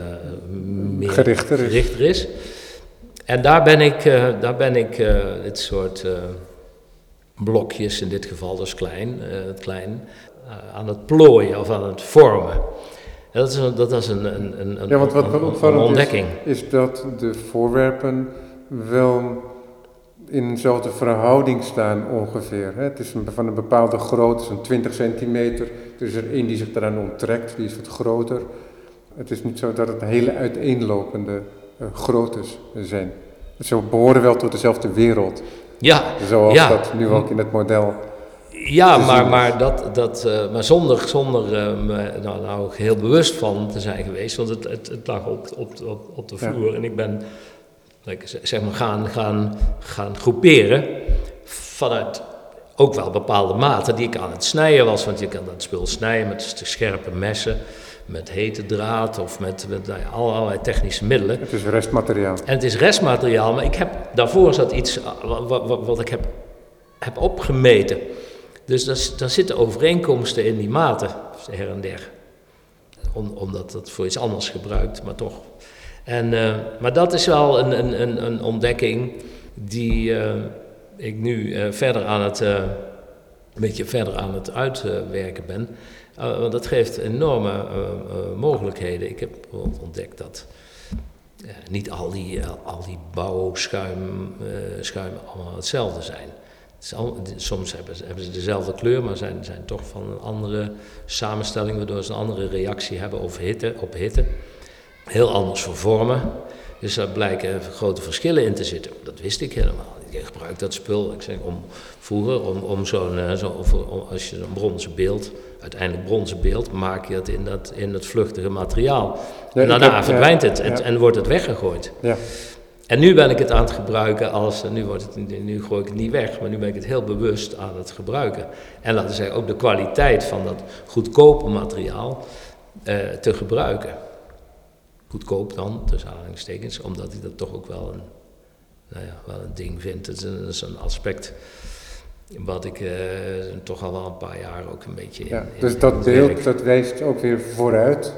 meer gerichter is. gerichter is. En daar ben ik, uh, daar ben ik dit soort blokjes, in dit geval dus klein, klein aan het plooien of aan het vormen. Dat is, een, dat is een, een, een, ja, want wat opvallend ontdekking. Is, is dat de voorwerpen wel in dezelfde verhouding staan ongeveer. Het is van een bepaalde grootte, zo'n 20 centimeter. Er is er één die zich eraan onttrekt, die is wat groter. Het is niet zo dat het hele uiteenlopende uh, groottes zijn. Ze behoren wel tot dezelfde wereld. Ja, Zoals ja. dat nu ook in het model. Ja, maar, maar, dat, dat, uh, maar zonder, zonder uh, me nou, nou heel bewust van te zijn geweest. Want het, het, het lag op, op, op, op de vloer. Ja. En ik ben zeg maar, gaan, gaan, gaan groeperen vanuit ook wel bepaalde maten die ik aan het snijden was. Want je kan dat spul snijden met scherpe messen, met hete draad of met, met nou ja, allerlei technische middelen. Het is restmateriaal. En het is restmateriaal, maar ik heb, daarvoor zat iets wat, wat, wat ik heb, heb opgemeten. Dus daar, daar zitten overeenkomsten in die maten, her en der. Om, omdat dat voor iets anders gebruikt, maar toch en, uh, maar dat is wel een, een, een ontdekking die uh, ik nu uh, verder aan het, een beetje verder aan het uitwerken ben. want dat geeft enorme mogelijkheden. Ik heb ontdekt dat niet al die, al die bouwschuim, schuimen allemaal hetzelfde zijn. soms hebben ze, dezelfde kleur, maar zijn, zijn toch van een andere samenstelling, waardoor ze een andere reactie hebben hitte, op hitte. Heel anders voor vormen. Dus daar blijken grote verschillen in te zitten. Dat wist ik helemaal. Ik gebruik dat spul ik zeg, om, vroeger, om, om zo'n, zo, als je een bronzen beeld, uiteindelijk bronzen beeld, maak je het in dat, in dat vluchtige materiaal. en daarna verdwijnt het en, en, wordt het weggegooid. Ja. En nu ben ik het aan het gebruiken als, nu, wordt het, nu gooi ik het niet weg, maar nu ben ik het heel bewust aan het gebruiken. En laten we zeggen, ook de kwaliteit van dat goedkope materiaal eh, te gebruiken goedkoop dan, tussen aanhalingstekens, omdat ik dat toch ook wel een, nou ja, wel een ding vind. Het is een, aspect wat ik uh, toch al wel een paar jaar ook een beetje ja, Dus dat beeld, dat wijst ook weer vooruit.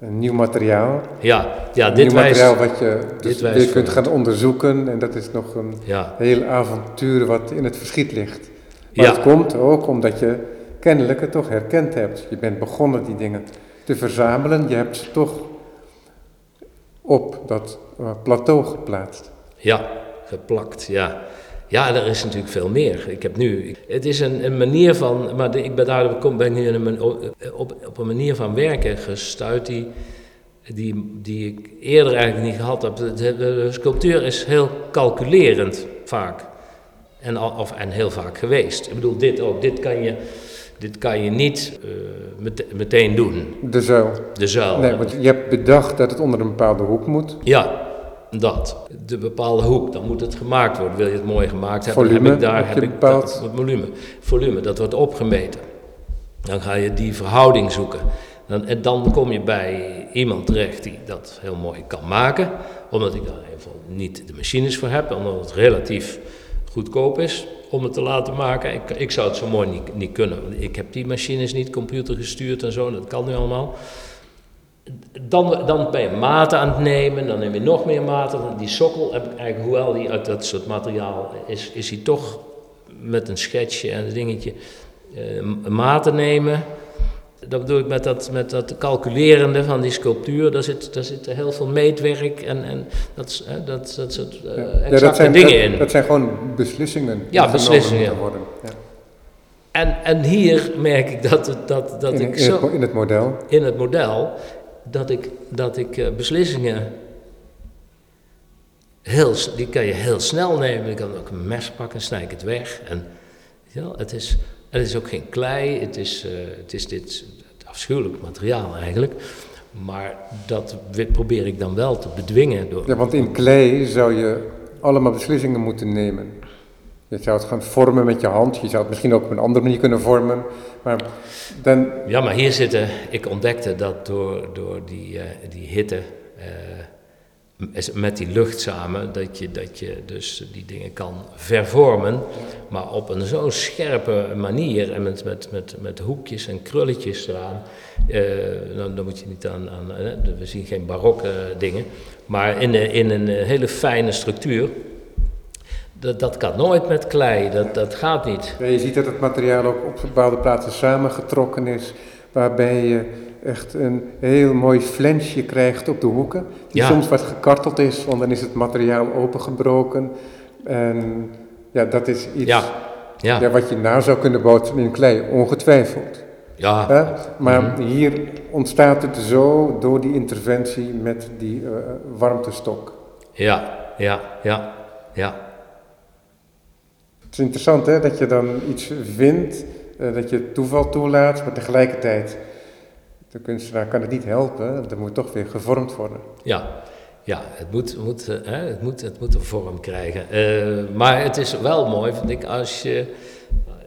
Een nieuw materiaal. Ja, ja dit nieuw wijst, materiaal wat je dus weer kunt gaan onderzoeken. En dat is nog een heel avontuur wat in het verschiet ligt. Maar ja. het komt ook omdat je kennelijk het toch herkend hebt. Je bent begonnen die dingen te verzamelen. Je hebt ze toch op dat uh, plateau geplaatst. Ja, geplakt, ja. Ja, er is natuurlijk veel meer. Ik heb nu, het is een, een manier van, maar ik ben daar ben nu op, op een manier van werken gestuurd die, die, die ik eerder eigenlijk niet gehad heb. De, de, sculptuur is heel calculerend vaak. En, of, en heel vaak geweest. Ik bedoel, dit ook. Dit kan je, dit kan je niet uh, meteen doen. De zuil. De zuil. Nee, want je hebt bedacht dat het onder een bepaalde hoek moet. Ja, dat. De bepaalde hoek, dan moet het gemaakt worden. Wil je het mooi gemaakt hebben, volume, heb ik daar heb ik dat, het volume. Volume, dat wordt opgemeten. Dan ga je die verhouding zoeken. Dan, en dan kom je bij iemand terecht die dat heel mooi kan maken. Omdat ik daar even niet de machines voor heb, omdat het relatief goedkoop is om het te laten maken. Ik, ik zou het zo mooi niet, niet kunnen. Ik heb die machines niet computer gestuurd en zo, dat kan nu allemaal. Dan, dan ben je maten aan het nemen, dan neem je nog meer maten. Die sokkel heb ik eigenlijk, hoewel die uit dat soort materiaal is, is hij toch met een schetsje en een dingetje uh, maten nemen dat bedoel ik met dat, met dat calculerende van die sculptuur. Daar zit, daar zit heel veel meetwerk en, en dat, dat, dat soort uh, exacte ja, dat zijn, dingen in. Dat zijn gewoon beslissingen. Ja, beslissingen. Worden. Ja. En, en hier merk ik dat, dat, dat in, ik in zo... Het, in het model? In het model, dat ik, dat ik uh, beslissingen... Heel, die kan je heel snel nemen. Ik kan ook een mes pakken, snij ik het weg. En ja, het is het is ook geen klei, het is, uh, het is dit afschuwelijk materiaal eigenlijk. Maar dat probeer ik dan wel te bedwingen. Door... Ja, want in klei zou je allemaal beslissingen moeten nemen. Je zou het gaan vormen met je hand. Je zou het misschien ook op een andere manier kunnen vormen. Maar dan... Ja, maar hier zitten... Ik ontdekte dat door, door die, uh, die hitte... Uh, met die lucht samen, dat je, dat je dus die dingen kan vervormen, maar op een zo scherpe manier en met, met, met, met hoekjes en krulletjes eraan. Dan, dan, moet je niet aan, aan we zien geen barokke dingen, maar in, in een hele fijne structuur. Dat, dat kan nooit met klei, dat, dat gaat niet. Je ziet dat het materiaal ook op bepaalde plaatsen samengetrokken is, waarbij je echt een heel mooi flensje krijgt op de hoeken. Die soms wat gekarteld is, want dan is het materiaal opengebroken. En ja, dat is iets ja. Ja. wat je na zou kunnen bouwen in klei, ongetwijfeld. Ja. Maar mhm. hier ontstaat het zo door die interventie met die uh, warmtestok. Ja, ja, ja, ja. Het is interessant hè, dat je dan iets vindt, uh, dat je toeval toelaat, maar tegelijkertijd de kunstenaar kan het niet helpen, dat moet toch weer gevormd worden. Ja, ja het, moet, moet, uh, het, moet, het moet een vorm krijgen. Uh, maar het is wel mooi, vind ik, als, je,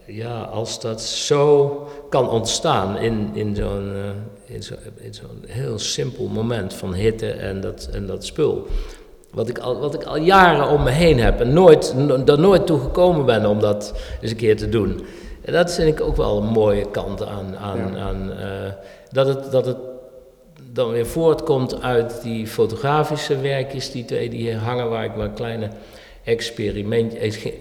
ja, als dat zo kan ontstaan in, in zo'n uh, in zo, in zo'n heel simpel moment van hitte en dat, en dat spul. Wat ik, al, wat ik al jaren om me heen heb en nooit, er nooit toe gekomen ben om dat eens een keer te doen. En dat vind ik ook wel een mooie kant aan, aan, aan dat het, dat het dan weer voortkomt uit die fotografische werkjes, die twee die hangen, waar ik maar kleine experiment,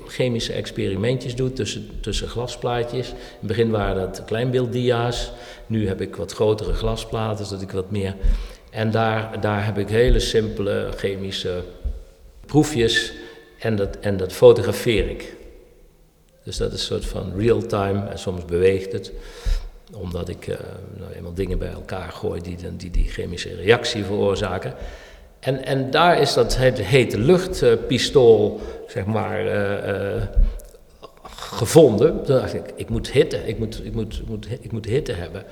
chemische experimentjes doe tussen, tussen glasplaatjes. In het begin waren dat kleinbeelddia's, nu heb ik wat grotere glasplaten, zodat ik wat meer En daar, daar heb ik hele simpele chemische proefjes en dat, en dat fotografeer ik. Dus dat is een soort van real-time en soms beweegt het. Omdat ik uh, nou eenmaal dingen bij elkaar gooi die, die die chemische reactie veroorzaken. En, en daar is dat hete luchtpistool, zeg maar, uh, uh, gevonden. Toen dacht ik, ik moet hitte, ik moet, ik, moet, ik, moet, ik moet hitte hebben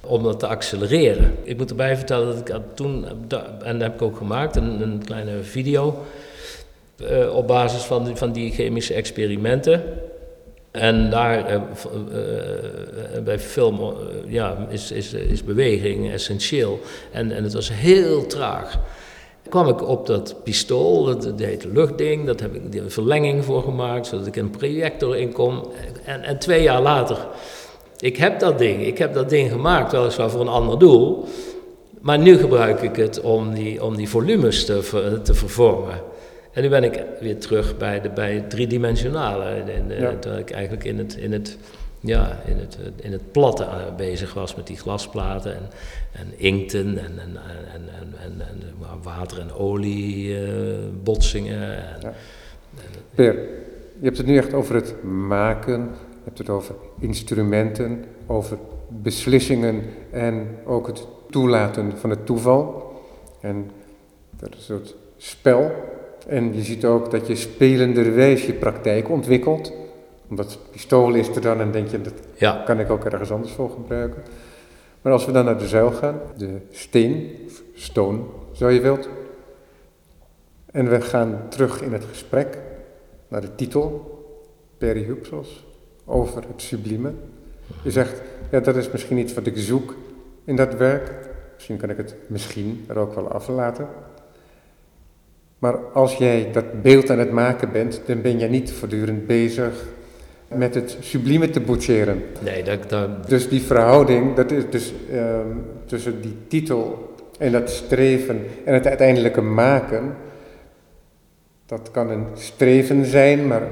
om dat te accelereren. Ik moet erbij vertellen dat ik toen, en dat heb ik ook gemaakt, een, een kleine video op basis van van die chemische experimenten. En daar uh, bij film ja, is, is, is beweging essentieel. En, en het was heel traag kwam ik op dat pistool, dat, dat heet luchtding, dat heb ik een verlenging voor gemaakt, zodat ik een projector in kom. En, en twee jaar later, ik heb dat ding, ik heb dat ding gemaakt, weliswaar voor een ander doel, maar nu gebruik ik het om die, om die volumes te, te vervormen. En nu ben ik weer terug bij, de, bij het driedimensionale, en, ja. terwijl ik eigenlijk in het, in het ja, in het, in het platte eh, bezig was met die glasplaten en, en inkten en, en, en, en, en, en water- en oliebotsingen. Uh, ja. Per, je hebt het nu echt over het maken, je hebt het over instrumenten, over beslissingen en ook het toelaten van het toeval. En dat is het spel. En je ziet ook dat je spelenderwijs je praktijk ontwikkelt omdat pistool is er dan en denk je, dat ja. kan ik ook ergens anders voor gebruiken. Maar als we dan naar de zuil gaan, de steen, of stone, zo je wilt. En we gaan terug in het gesprek naar de titel, Perihypsos, over het sublieme. Je zegt, ja dat is misschien iets wat ik zoek in dat werk. Misschien kan ik het misschien er ook wel aflaten. Maar als jij dat beeld aan het maken bent, dan ben je niet voortdurend bezig met het sublieme te boetseren. Nee, dat, dat... Dus die verhouding, dat is dus ehm, tussen die titel en dat streven en het uiteindelijke maken, dat kan een streven zijn, maar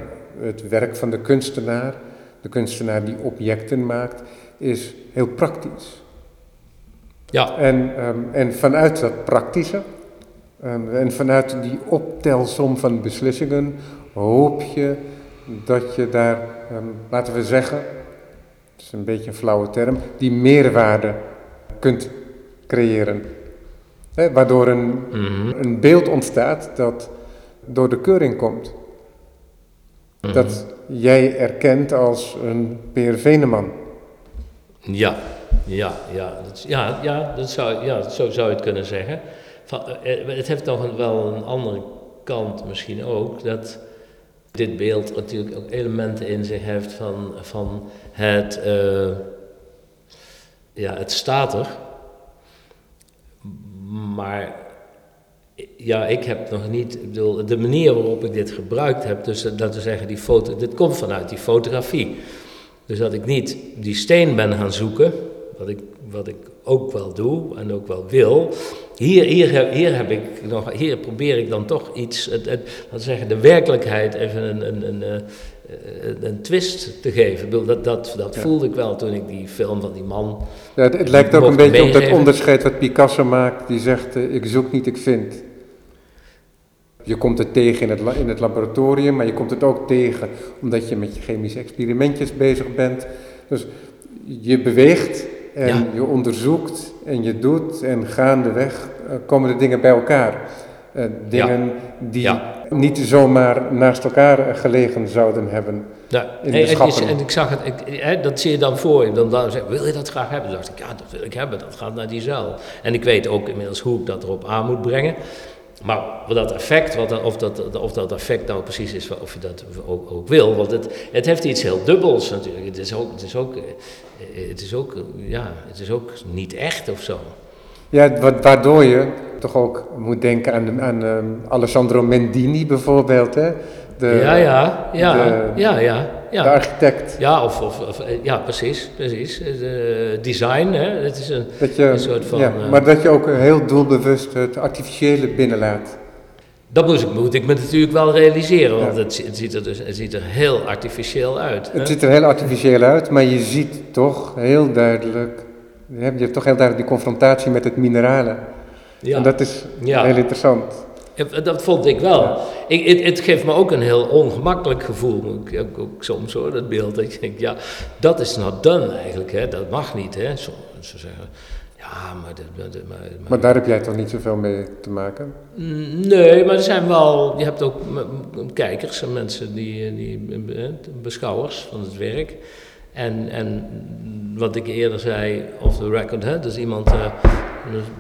het werk van de kunstenaar, de kunstenaar die objecten maakt, is heel praktisch. Ja. En, um, en vanuit dat praktische, en vanuit die optelsom van beslissingen, hoop je dat je daar, um, laten we zeggen, het is een beetje een flauwe term, die meerwaarde kunt creëren. He, waardoor een, mm-hmm. een beeld ontstaat dat door de keuring komt. Mm-hmm. Dat jij erkent als een Peer Veneman. Ja, ja, ja, dat, ja, ja, dat zou, ja, zo zou je het kunnen zeggen. Uh, het heeft nog een, wel een andere kant misschien ook, dat dit beeld natuurlijk ook elementen in zich heeft van, van het, uh, ja, het staat er. Maar ja, ik heb nog niet, ik bedoel, de manier waarop ik dit gebruikt heb, dus laten we zeggen, die foto, dit komt vanuit die fotografie. Dus dat ik niet die steen ben gaan zoeken, wat ik, wat ik ook wel doe en ook wel wil, hier, hier, hier, heb ik nog, hier probeer ik dan toch iets, het, het, laten zeggen, de werkelijkheid even een, een, een, een, eh, een twist te geven. Dat, dat, dat voelde ik wel toen ik die film van die man. Ja, het, het lijkt ook een beetje op dat onderscheid wat Picasso maakt, die zegt: uh, Ik zoek niet, ik vind. Je komt het tegen in het, in het laboratorium, maar je komt het ook tegen omdat je met je chemische experimentjes bezig bent. Dus je beweegt en je onderzoekt en je doet en gaandeweg uh, komen de dingen bij elkaar. Uh, dingen die niet zomaar naast elkaar gelegen zouden hebben. Ja. In de is, en ik zag het, ik, dat zie je dan voor je. Dan, dan zeg wil je dat graag hebben? Dan dacht ik, ja, dat wil ik hebben, dat gaat naar die zuil. En ik weet ook inmiddels hoe ik dat erop aan moet brengen. Maar dat effect, wat, of, dat, of dat effect nou precies is, of je dat ook, ook wil, want het, het heeft iets heel dubbels natuurlijk. Het is ook, het is ook, eh, het is ook, ja, het is ook niet echt of zo. Ja, waardoor je toch ook moet denken aan, aan um, Alessandro Mendini bijvoorbeeld, hè? De, ja, ja, ja, de, ja, ja, ja. De architect. Ja, of, of, of ja precies, precies. De design, hè? Het is een, je, een soort van... Ja, uh, maar dat je ook heel doelbewust het artificiële binnenlaat. Dat moet ik, moet ik me natuurlijk wel realiseren, want het, het, ziet er dus, het ziet er heel artificieel uit. Het ziet er heel artificieel uit, maar je ziet toch heel duidelijk, je hebt, je hebt toch heel duidelijk die confrontatie met het minerale. En dat is heel interessant. Dat vond ik wel. Ik, het, het, geeft me ook een heel ongemakkelijk gevoel, ook, ook, soms hoor, dat beeld. Dat ik denk, ja, dat is not done eigenlijk, hè. dat mag niet. Hè. Ze zeggen, ja, maar, maar, maar, daar heb jij toch niet zoveel mee te maken? Nee, maar er zijn wel, je hebt ook kijkers en mensen die, die beschouwers van het werk. En, en wat ik eerder zei, off the record, hè, dus iemand uh,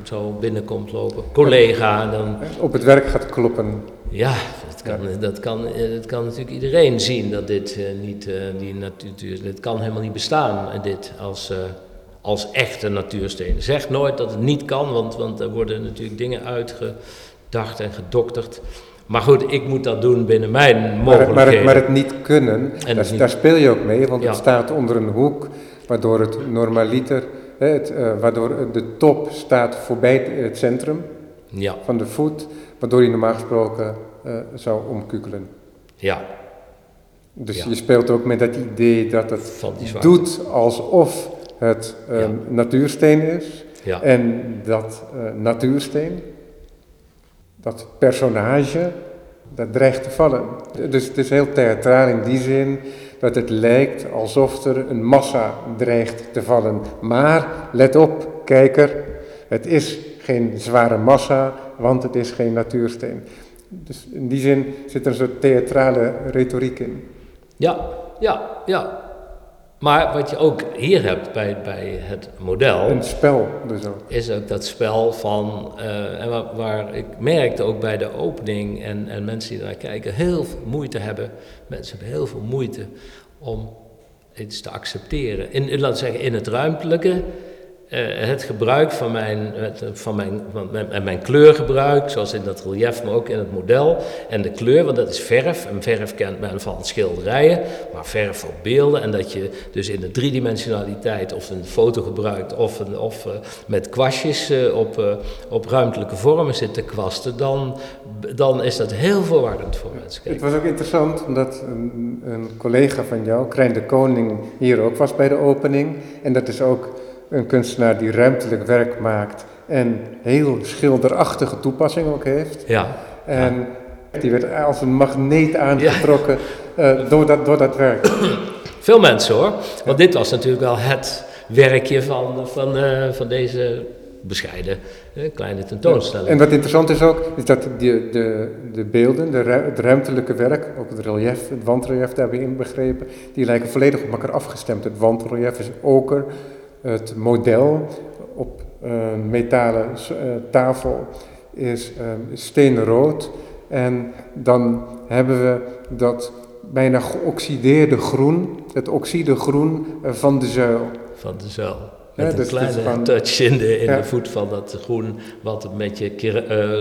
zo binnenkomt lopen, collega. Dan, Op het werk gaat kloppen. Ja, dat kan, Dat, kan, dat kan natuurlijk iedereen zien dat dit uh, niet, uh, die natuur, dit kan helemaal niet bestaan, dit als, als echte natuursteen. Zeg nooit dat het niet kan, want, want er worden natuurlijk dingen uitgedacht en gedokterd. Maar goed, ik moet dat doen binnen mijn mogelijkheden. Maar, maar, het, maar het, niet kunnen, daar, daar, speel je ook mee, want het staat onder een hoek, waardoor het normaliter, het, uh, waardoor de top staat voorbij het centrum ja. van de voet, waardoor je normaal gesproken uh, zou omkukelen. Ja. Dus je speelt ook met dat idee dat het doet alsof het uh, natuursteen is. En dat natuursteen dat personage, dat dreigt te vallen. Dus het is heel theatraal in die zin dat het lijkt alsof er een massa dreigt te vallen. Maar let op, kijker, het is geen zware massa, want het is geen natuursteen. Dus in die zin zit er een soort theatrale retoriek in. Ja, ja, ja. Maar wat je ook hier hebt bij, bij het model. Een spel dus ook. Is ook dat spel van. Uh, en waar, waar, ik merkte ook bij de opening en, en mensen die naar kijken heel veel moeite hebben. Mensen hebben heel veel moeite om iets te accepteren. In, laten zeggen, in het ruimtelijke het gebruik van mijn, van, mijn, van mijn, mijn, kleurgebruik, zoals in dat relief, maar ook in het model. En de kleur, want dat is verf. En verf kent men van schilderijen, maar verf op beelden. En dat je dus in de driedimensionaliteit of een foto gebruikt of, of uh, met kwastjes op, op ruimtelijke vormen zit te kwasten, dan, dan is dat heel verwarrend voor mensen. Het was ook interessant omdat een, een collega van jou, Krijn de Koning, hier ook was bij de opening. En dat is ook een kunstenaar die ruimtelijk werk maakt en heel schilderachtige toepassing ook heeft. Ja. En die werd als een magneet aangetrokken uh, door, dat, door dat werk. Veel mensen hoor, want dit was natuurlijk wel het werkje van, van, uh, van deze bescheiden kleine tentoonstelling. En wat interessant is ook, is dat de, de, de beelden, de het ruimtelijke werk, ook het relief, het wandrelief daarbij inbegrepen, die lijken volledig op elkaar afgestemd. Het wandrelief is oker, het model op een metalen eh, tafel is ehm, steenrood. En dan hebben we dat bijna geoxideerde groen, het oxide groen eh, van de zuil. Van de zuil. Met een dus kleine touch in, de, in de voet van dat groen, wat een beetje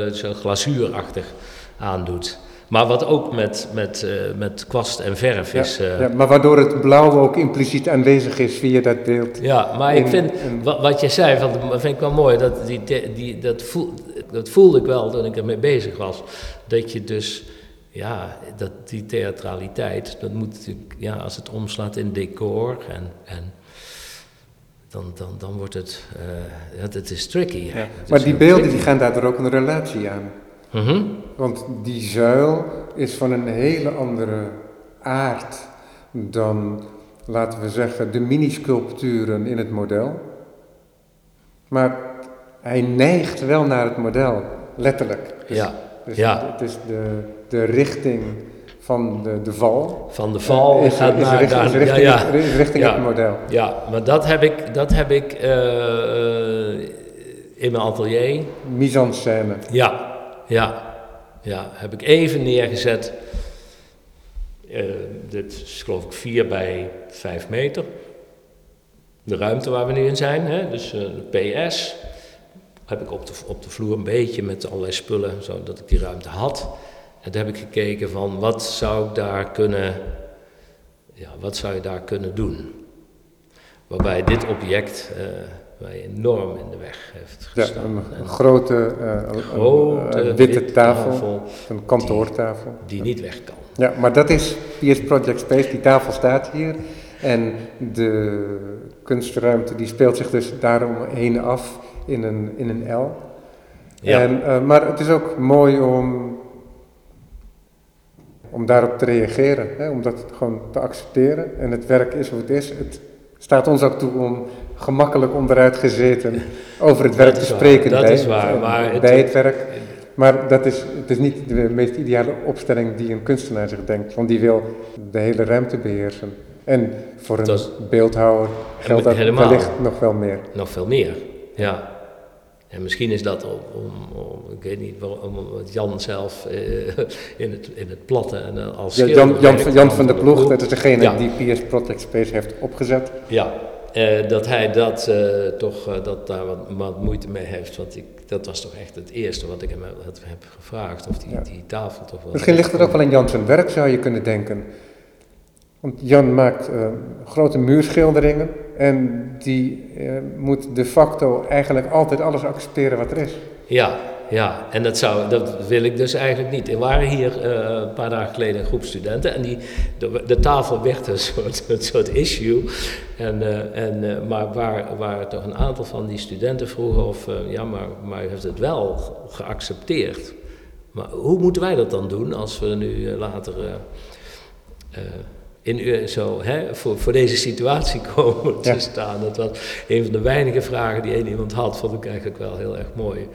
uh, zo glazuurachtig aandoet. Maar wat ook met, met, uh, met kwast en verf is. Uh, ja, maar waardoor het blauw ook impliciet aanwezig is via dat beeld. Ja, maar ik vind, wat, wat je zei, van, dat vind ik wel mooi, dat, die, die, dat, voel, dat voelde ik wel toen ik ermee bezig was. Dat je dus, ja, dat, die theatraliteit, dat moet natuurlijk, ja, als het omslaat in decor en. en dan, dan, dan wordt het, uh, het, het is tricky. Ja, maar die beelden die gaan daardoor ook een relatie aan. Mhm. Want die zuil is van een hele andere aard dan, laten we zeggen, de minisculpturen in het model. Maar hij neigt wel naar het model, letterlijk. Dus, ja. Dus ja. het is de, de richting van de, de val. Van de val uh, is, gaat is naar richting, is richting, ja, ja. Is richting ja. het model. Ja, maar dat heb ik, dat heb ik uh, uh, in mijn atelier. Mise en scène. Ja, ja, ja, heb ik even neergezet. Uh, dit is geloof ik 4 bij 5 meter. De ruimte waar we nu in zijn, hè? dus uh, de PS. Heb ik op de, op de vloer een beetje met allerlei spullen, zodat ik die ruimte had. En toen heb ik gekeken van wat zou ik daar kunnen, ja, wat zou je daar kunnen doen? Waarbij dit object uh, mij enorm in de weg heeft gestaan. Ja, een, grote, uh, grote een, witte tafel, tafel, een kantoortafel. Die, die, niet weg kan. Ja, maar dat is PS Project Space, die tafel staat hier. En de kunstruimte die speelt zich dus daaromheen af in een, in een L. Ja. En, maar het is ook mooi om, om daarop te reageren, hè, om dat gewoon te accepteren. En het werk is hoe het is. Het staat ons ook toe om gemakkelijk onderuit gezeten over het werk te spreken dat bij, is waar, maar bij het, werk. Maar dat is, het is niet de meest ideale opstelling die een kunstenaar zich denkt, want die wil de hele ruimte beheersen. En voor een beeldhouwer geldt dat wellicht nog wel meer. Nog veel meer, ja. En misschien is dat om, om, ik weet niet, om Jan zelf eh, in, het, in het platte en eh, als ja, Jan, Jan, Jan, van der Ploeg, dat is degene die PS Project Space heeft opgezet. Ja, uh, dat hij dat uh, toch, uh, dat daar wat, wat, moeite mee heeft. Want ik, dat was toch echt het eerste wat ik hem heb, heb gevraagd. Of die, ja. die tafel toch wel. Misschien ligt het ook wel in Jan zijn werk, zou je kunnen denken. Want Jan maakt grote muurschilderingen. En die moet de facto eigenlijk altijd alles accepteren wat er is. Ja, ja, en dat, zou, dat wil ik dus eigenlijk niet. Er waren hier uh, een paar dagen geleden een groep studenten en die, de, de tafel werd een soort, een soort issue. En, uh, en, uh, maar waar, waar toch een aantal van die studenten vroegen of, ja, maar, maar u heeft het wel geaccepteerd. Maar hoe moeten wij dat dan doen als we nu later in, zo, hè, voor, voor deze situatie komen te staan. Dat was een van de weinige vragen die één iemand had, vond ik eigenlijk wel heel erg mooi.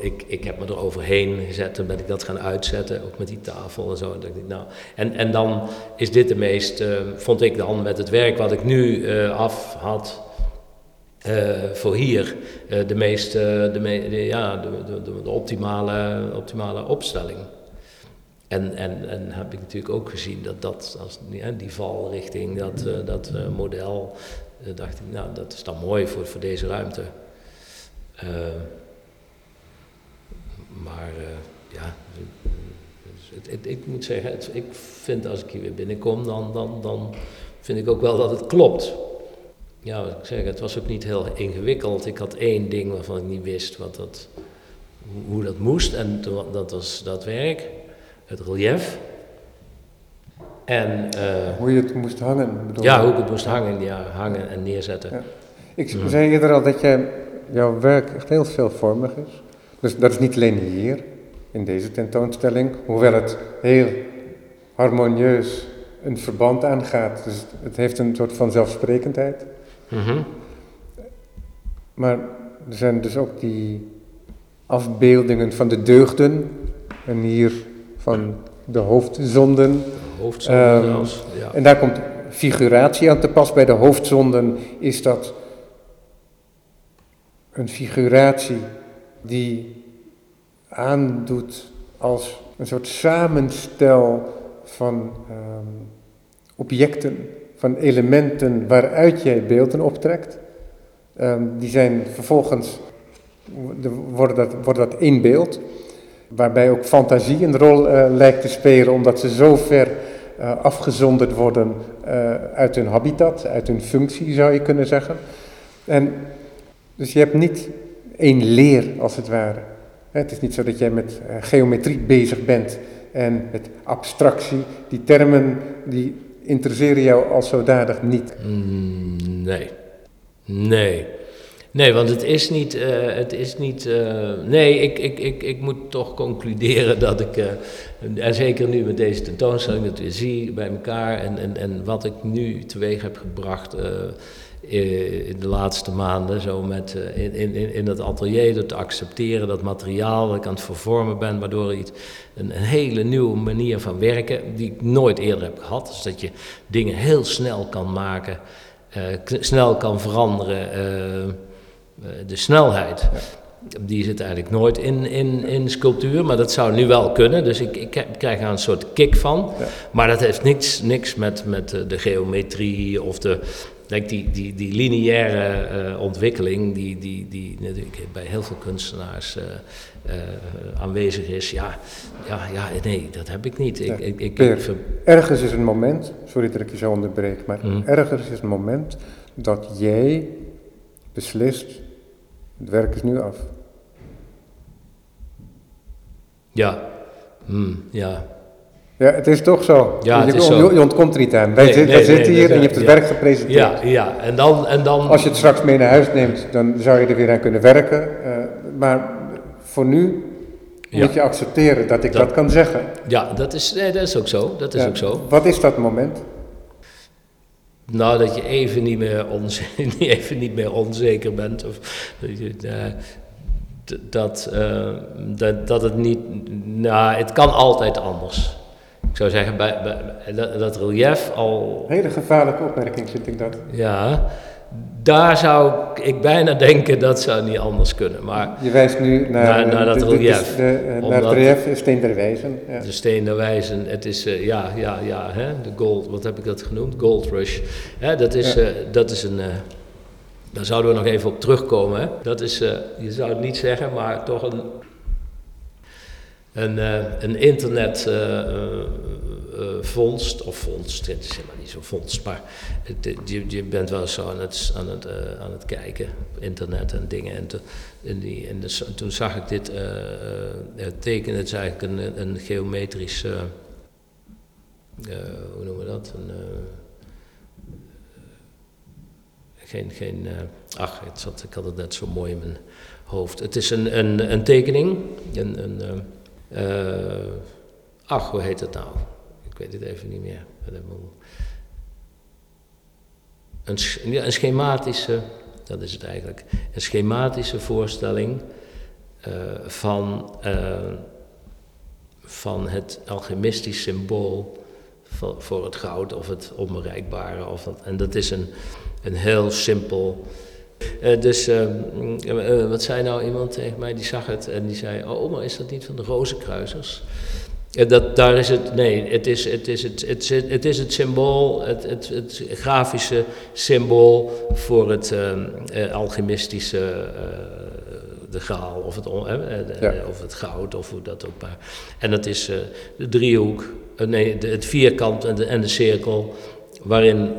Ik, ik heb me er overheen gezet en ben ik dat gaan uitzetten, ook met die tafel en zo. En, ik, nou, en, en dan is dit de meest, uh, vond ik dan met het werk wat ik nu uh, af had, uh, voor hier de meest, de, me, de, ja, de, de, de, optimale, optimale opstelling. En, en, en heb ik natuurlijk ook gezien dat, dat als, ja, die valrichting, dat, uh, dat uh, model, dacht ik, nou, dat is dan mooi voor, voor deze ruimte. Maar ja, het, het, ik moet zeggen, het, ik vind als ik hier weer binnenkom, dan, dan, dan vind ik ook wel dat het klopt. Ja, wat ik zeg, het was ook niet heel ingewikkeld. Ik had één ding waarvan ik niet wist wat dat, hoe dat moest en dat was dat werk het relief. En, uh, hoe je het moest hangen? Bedoel ja, hoe ik het moest hangen, ja, hangen en neerzetten. Ja. Ik zei eerder al dat jij, jouw werk echt heel veelvormig is. Dus dat is niet alleen hier, in deze tentoonstelling, hoewel het heel harmonieus een verband aangaat. Dus het heeft een soort van zelfsprekendheid. Mm -hmm. Maar er zijn dus ook die afbeeldingen van de deugden. En hier van de hoofdzonden. De hoofdzonden um, ja. En daar komt figuratie aan te pas. Bij de hoofdzonden is dat een figuratie die aandoet als een soort samenstel van um, objecten, van elementen waaruit jij beelden optrekt. Um, die zijn vervolgens, wordt dat, dat één beeld. Waarbij ook fantasie een rol uh, lijkt te spelen, omdat ze zo ver uh, afgezonderd worden uh, uit hun habitat, uit hun functie zou je kunnen zeggen. En, dus je hebt niet één leer als het ware. Het is niet zo dat jij met geometrie bezig bent en met abstractie. Die termen die interesseren jou als zodanig niet. Mm, nee. Nee. Nee, want het is niet. Uh, het is niet uh, nee, ik, ik, ik, ik moet toch concluderen dat ik. En zeker nu met deze tentoonstelling, dat we zie bij elkaar. En, en, en wat ik nu teweeg heb gebracht. In de laatste maanden, zo met in, in, in het atelier, dat te accepteren, dat materiaal dat ik aan het vervormen ben, waardoor iets, een, een hele nieuwe manier van werken, die ik nooit eerder heb gehad. Dus dat je dingen heel snel kan maken, snel kan veranderen eh, de snelheid. Die zit eigenlijk nooit in, in, in sculptuur, maar dat zou nu wel kunnen. Dus ik, ik krijg er een soort kick van. Maar dat heeft niks, niks met, met de geometrie of de, denk die, die, die lineaire uh, ontwikkeling, die, die, die natuurlijk bij heel veel kunstenaars uh, uh, aanwezig is. Ja, ja, ja, nee, dat heb ik niet. Ik, ik, ik, ergens is een moment, sorry dat ik je zo onderbreek, maar mm. ergens is een moment dat jij beslist het werk is nu af. Ja, hmm, ja. Ja, het is toch zo. Ja, je, zo. ontkomt er niet aan. Wij, zitten hier en je hebt het werk gepresenteerd. Ja, ja. En, dan, en dan... Als je het straks mee naar huis neemt, dan zou je er weer aan kunnen werken. Uh, maar voor nu moet je accepteren dat ik dat, kan zeggen. Ja, dat is, nee, dat is ook zo. Dat is ook zo. Wat is dat moment? Nou, dat je even niet meer, onzeker, even niet meer onzeker bent. Of dat, je, uh, dat, uh, dat, dat het niet. Nou, het kan altijd anders. Ik zou zeggen, bij, bij dat, dat, relief al. Hele gevaarlijke opmerking, vind ik dat. Ja, daar zou ik bijna denken dat zou niet anders kunnen. Maar je wijst nu naar, naar, naar dat relief. De, de, naar het relief, Steen der Wijzen. Ja. De Steen der Wijzen, het is, uh, ja, ja, ja, hè, de gold, wat heb ik dat genoemd? Gold Rush. Hè, dat, is, ja. uh, dat is een, uh, daar zouden we nog even op terugkomen. Hè. Dat is, je zou het niet zeggen, maar toch een, een, een internet uh, vondst, of vondst, het is helemaal niet zo vondst, maar je, je, bent wel zo aan het, aan, het, aan het kijken internet en dingen. En, die, toen zag ik dit teken, het is eigenlijk een, een geometrisch, hoe noemen we dat? Een, geen, geen ach, het zat, ik had het net zo mooi in mijn hoofd. Het is een, een, een tekening, een, een ach, hoe heet het nou? ik weet het even niet meer. Een, een schematische, dat is het eigenlijk, een schematische voorstelling uh, van, uh, van het alchemistisch symbool voor, voor, het goud of het onbereikbare. Of dat, en dat is een, een heel simpel. Uh, dus wat zei nou iemand tegen mij, die zag het en die zei: Oh, maar is dat niet van de Rozenkruisers? Dat, daar is het, nee, het is het, is het, het, het, is het symbool, het, het, het grafische symbool voor het uh, alchemistische, de graal of het, ja. of het goud of hoe dat ook maar. En dat is de driehoek, nee, de, het vierkant en de, en de cirkel, waarin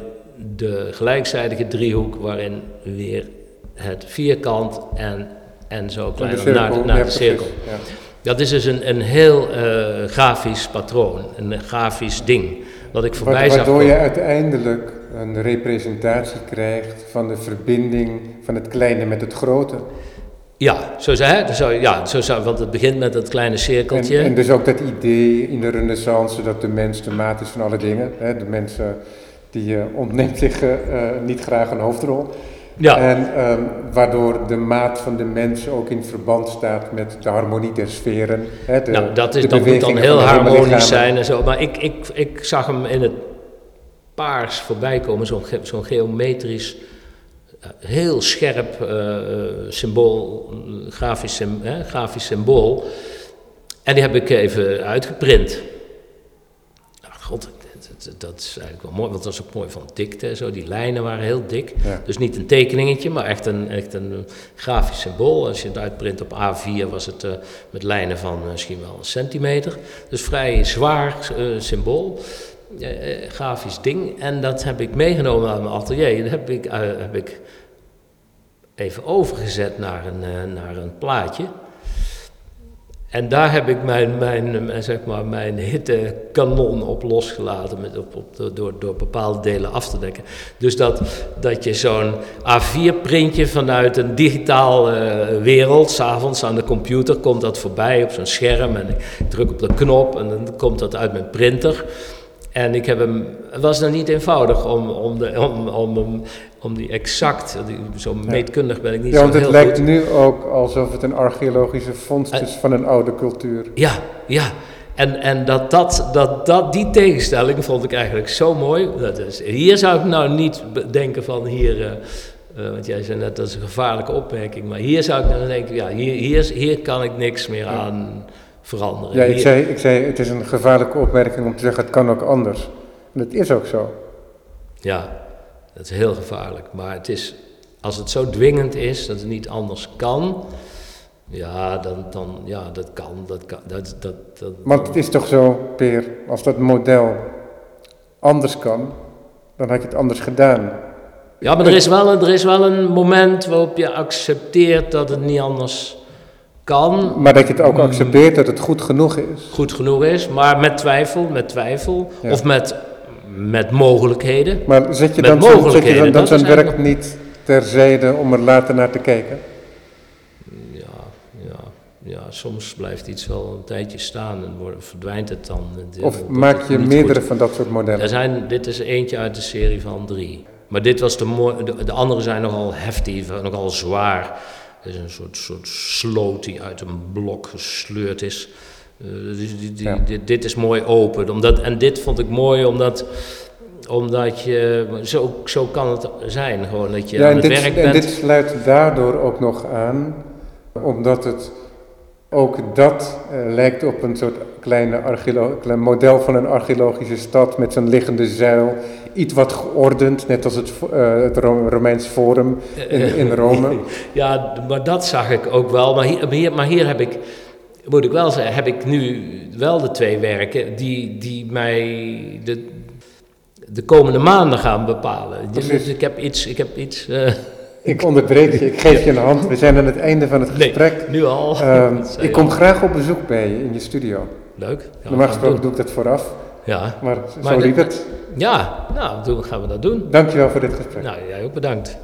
de gelijkzijdige driehoek, waarin weer het vierkant en, en zo kleiner naar, naar de cirkel. Ja. Dat is dus een, een heel uh, grafisch patroon, een grafisch ding. Wat ik voorbij Waardoor zag. Waardoor je uiteindelijk een representatie krijgt van de verbinding van het kleine met het grote. Ja, zo zou, zo, ja, zo zou, want het begint met dat kleine cirkeltje. En, en dus ook dat idee in de renaissance dat de mens de maat is van alle dingen. Hè? De mens die uh, ontneemt zich uh, niet graag een hoofdrol. Ja. En um, waardoor de maat van de mens ook in verband staat met de harmonie der sferen. Hè, de, nou, dat, is, dat moet dan heel harmonisch zijn en zo. Maar ik, ik, ik zag hem in het paars voorbij komen, zo'n zo'n geometrisch, heel scherp uh, symbool, grafisch, hè, grafisch symbool. En die heb ik even uitgeprint. Ach, God, dat is eigenlijk wel mooi, want dat was ook mooi van dikte. Zo. Die lijnen waren heel dik. Ja. Dus niet een tekeningetje, maar echt een, echt een grafisch symbool. Als je het uitprint op A4 was het uh, met lijnen van uh, misschien wel een centimeter. Dus vrij zwaar uh, symbool. grafisch ding. En dat heb ik meegenomen uit mijn atelier. Dat heb ik, heb ik even overgezet naar een, naar een plaatje. En daar heb ik mijn, mijn, zeg maar, mijn hittekanon op losgelaten, met op, op, door, door bepaalde delen af te dekken. Dus dat, dat je zo'n A4-printje vanuit een digitaal uh, wereld, s'avonds aan de computer, komt dat voorbij op zo'n scherm en ik druk op de knop en dan komt dat uit mijn printer. En ik heb hem, het was dan niet eenvoudig om, om, de, om, om om die exact, zo meetkundig ben ik niet ja, zo heel goed. Ja, want het lijkt nu ook alsof het een archeologische vondst is van een oude cultuur. Ja, ja. En, en dat, dat, dat, dat, die tegenstelling vond ik eigenlijk zo mooi. Dat is, hier zou ik nou niet denken van hier, uh, uh, want jij zei net dat is een gevaarlijke opmerking, maar hier zou ik nou denken, ja, hier, hier, hier kan ik niks meer aan veranderen. Ja, ik zei, ik zei het is een gevaarlijke opmerking om te zeggen het kan ook anders. En dat is ook zo. Ja, dat is heel gevaarlijk. Maar het is, als het zo dwingend is dat het niet anders kan, ja, dan, dan ja, dat kan. Dat kan dat, dat, dat, maar het is toch zo, Peer, als dat model anders kan, dan had je het anders gedaan. Ja, maar er is, wel, er is wel een moment waarop je accepteert dat het niet anders kan. Maar dat je het ook accepteert dat het goed genoeg is. Goed genoeg is, maar met twijfel, met twijfel. Ja. Of met met mogelijkheden. Maar zet je dan, zo, zet je dan, dan zijn werk niet terzijde om er later naar te kijken? Ja, ja, ja, soms blijft iets wel een tijdje staan en wordt, verdwijnt het dan. Of maak je meerdere van dat soort modellen? Er zijn, dit is eentje uit de serie van drie. Maar dit was de, de, de andere zijn nogal heftig, nogal zwaar. Het is een soort, soort sloot die uit een blok gesleurd is. Uh, die, die, dit, dit, is mooi open. Omdat, en dit vond ik mooi omdat, omdat je, zo, zo kan het zijn, gewoon dat je ja, aan het dit, werk bent. En dit sluit daardoor ook nog aan, omdat het ook dat uh, lijkt op een soort kleine klein model van een archeologische stad met zijn liggende zuil. Iets wat geordend, net als het, uh, het Romeins Forum in, in Rome. ja, maar dat zag ik ook wel. Maar hier, maar hier heb ik moet ik wel zeggen, heb ik nu wel de twee werken die, die mij de, de komende maanden gaan bepalen. Dus ik heb iets. Ik, heb iets uh, ik onderbreek je, ik geef je een hand. We zijn aan het einde van het gesprek. Nee, nu al. Um, ik kom graag op bezoek bij je in je studio. Leuk. Normaal gesproken doe ik dat vooraf. Ja. Maar zo liep het. Ja, nou, doen, gaan we dat doen. Dankjewel voor dit gesprek. Nou, jij ook bedankt.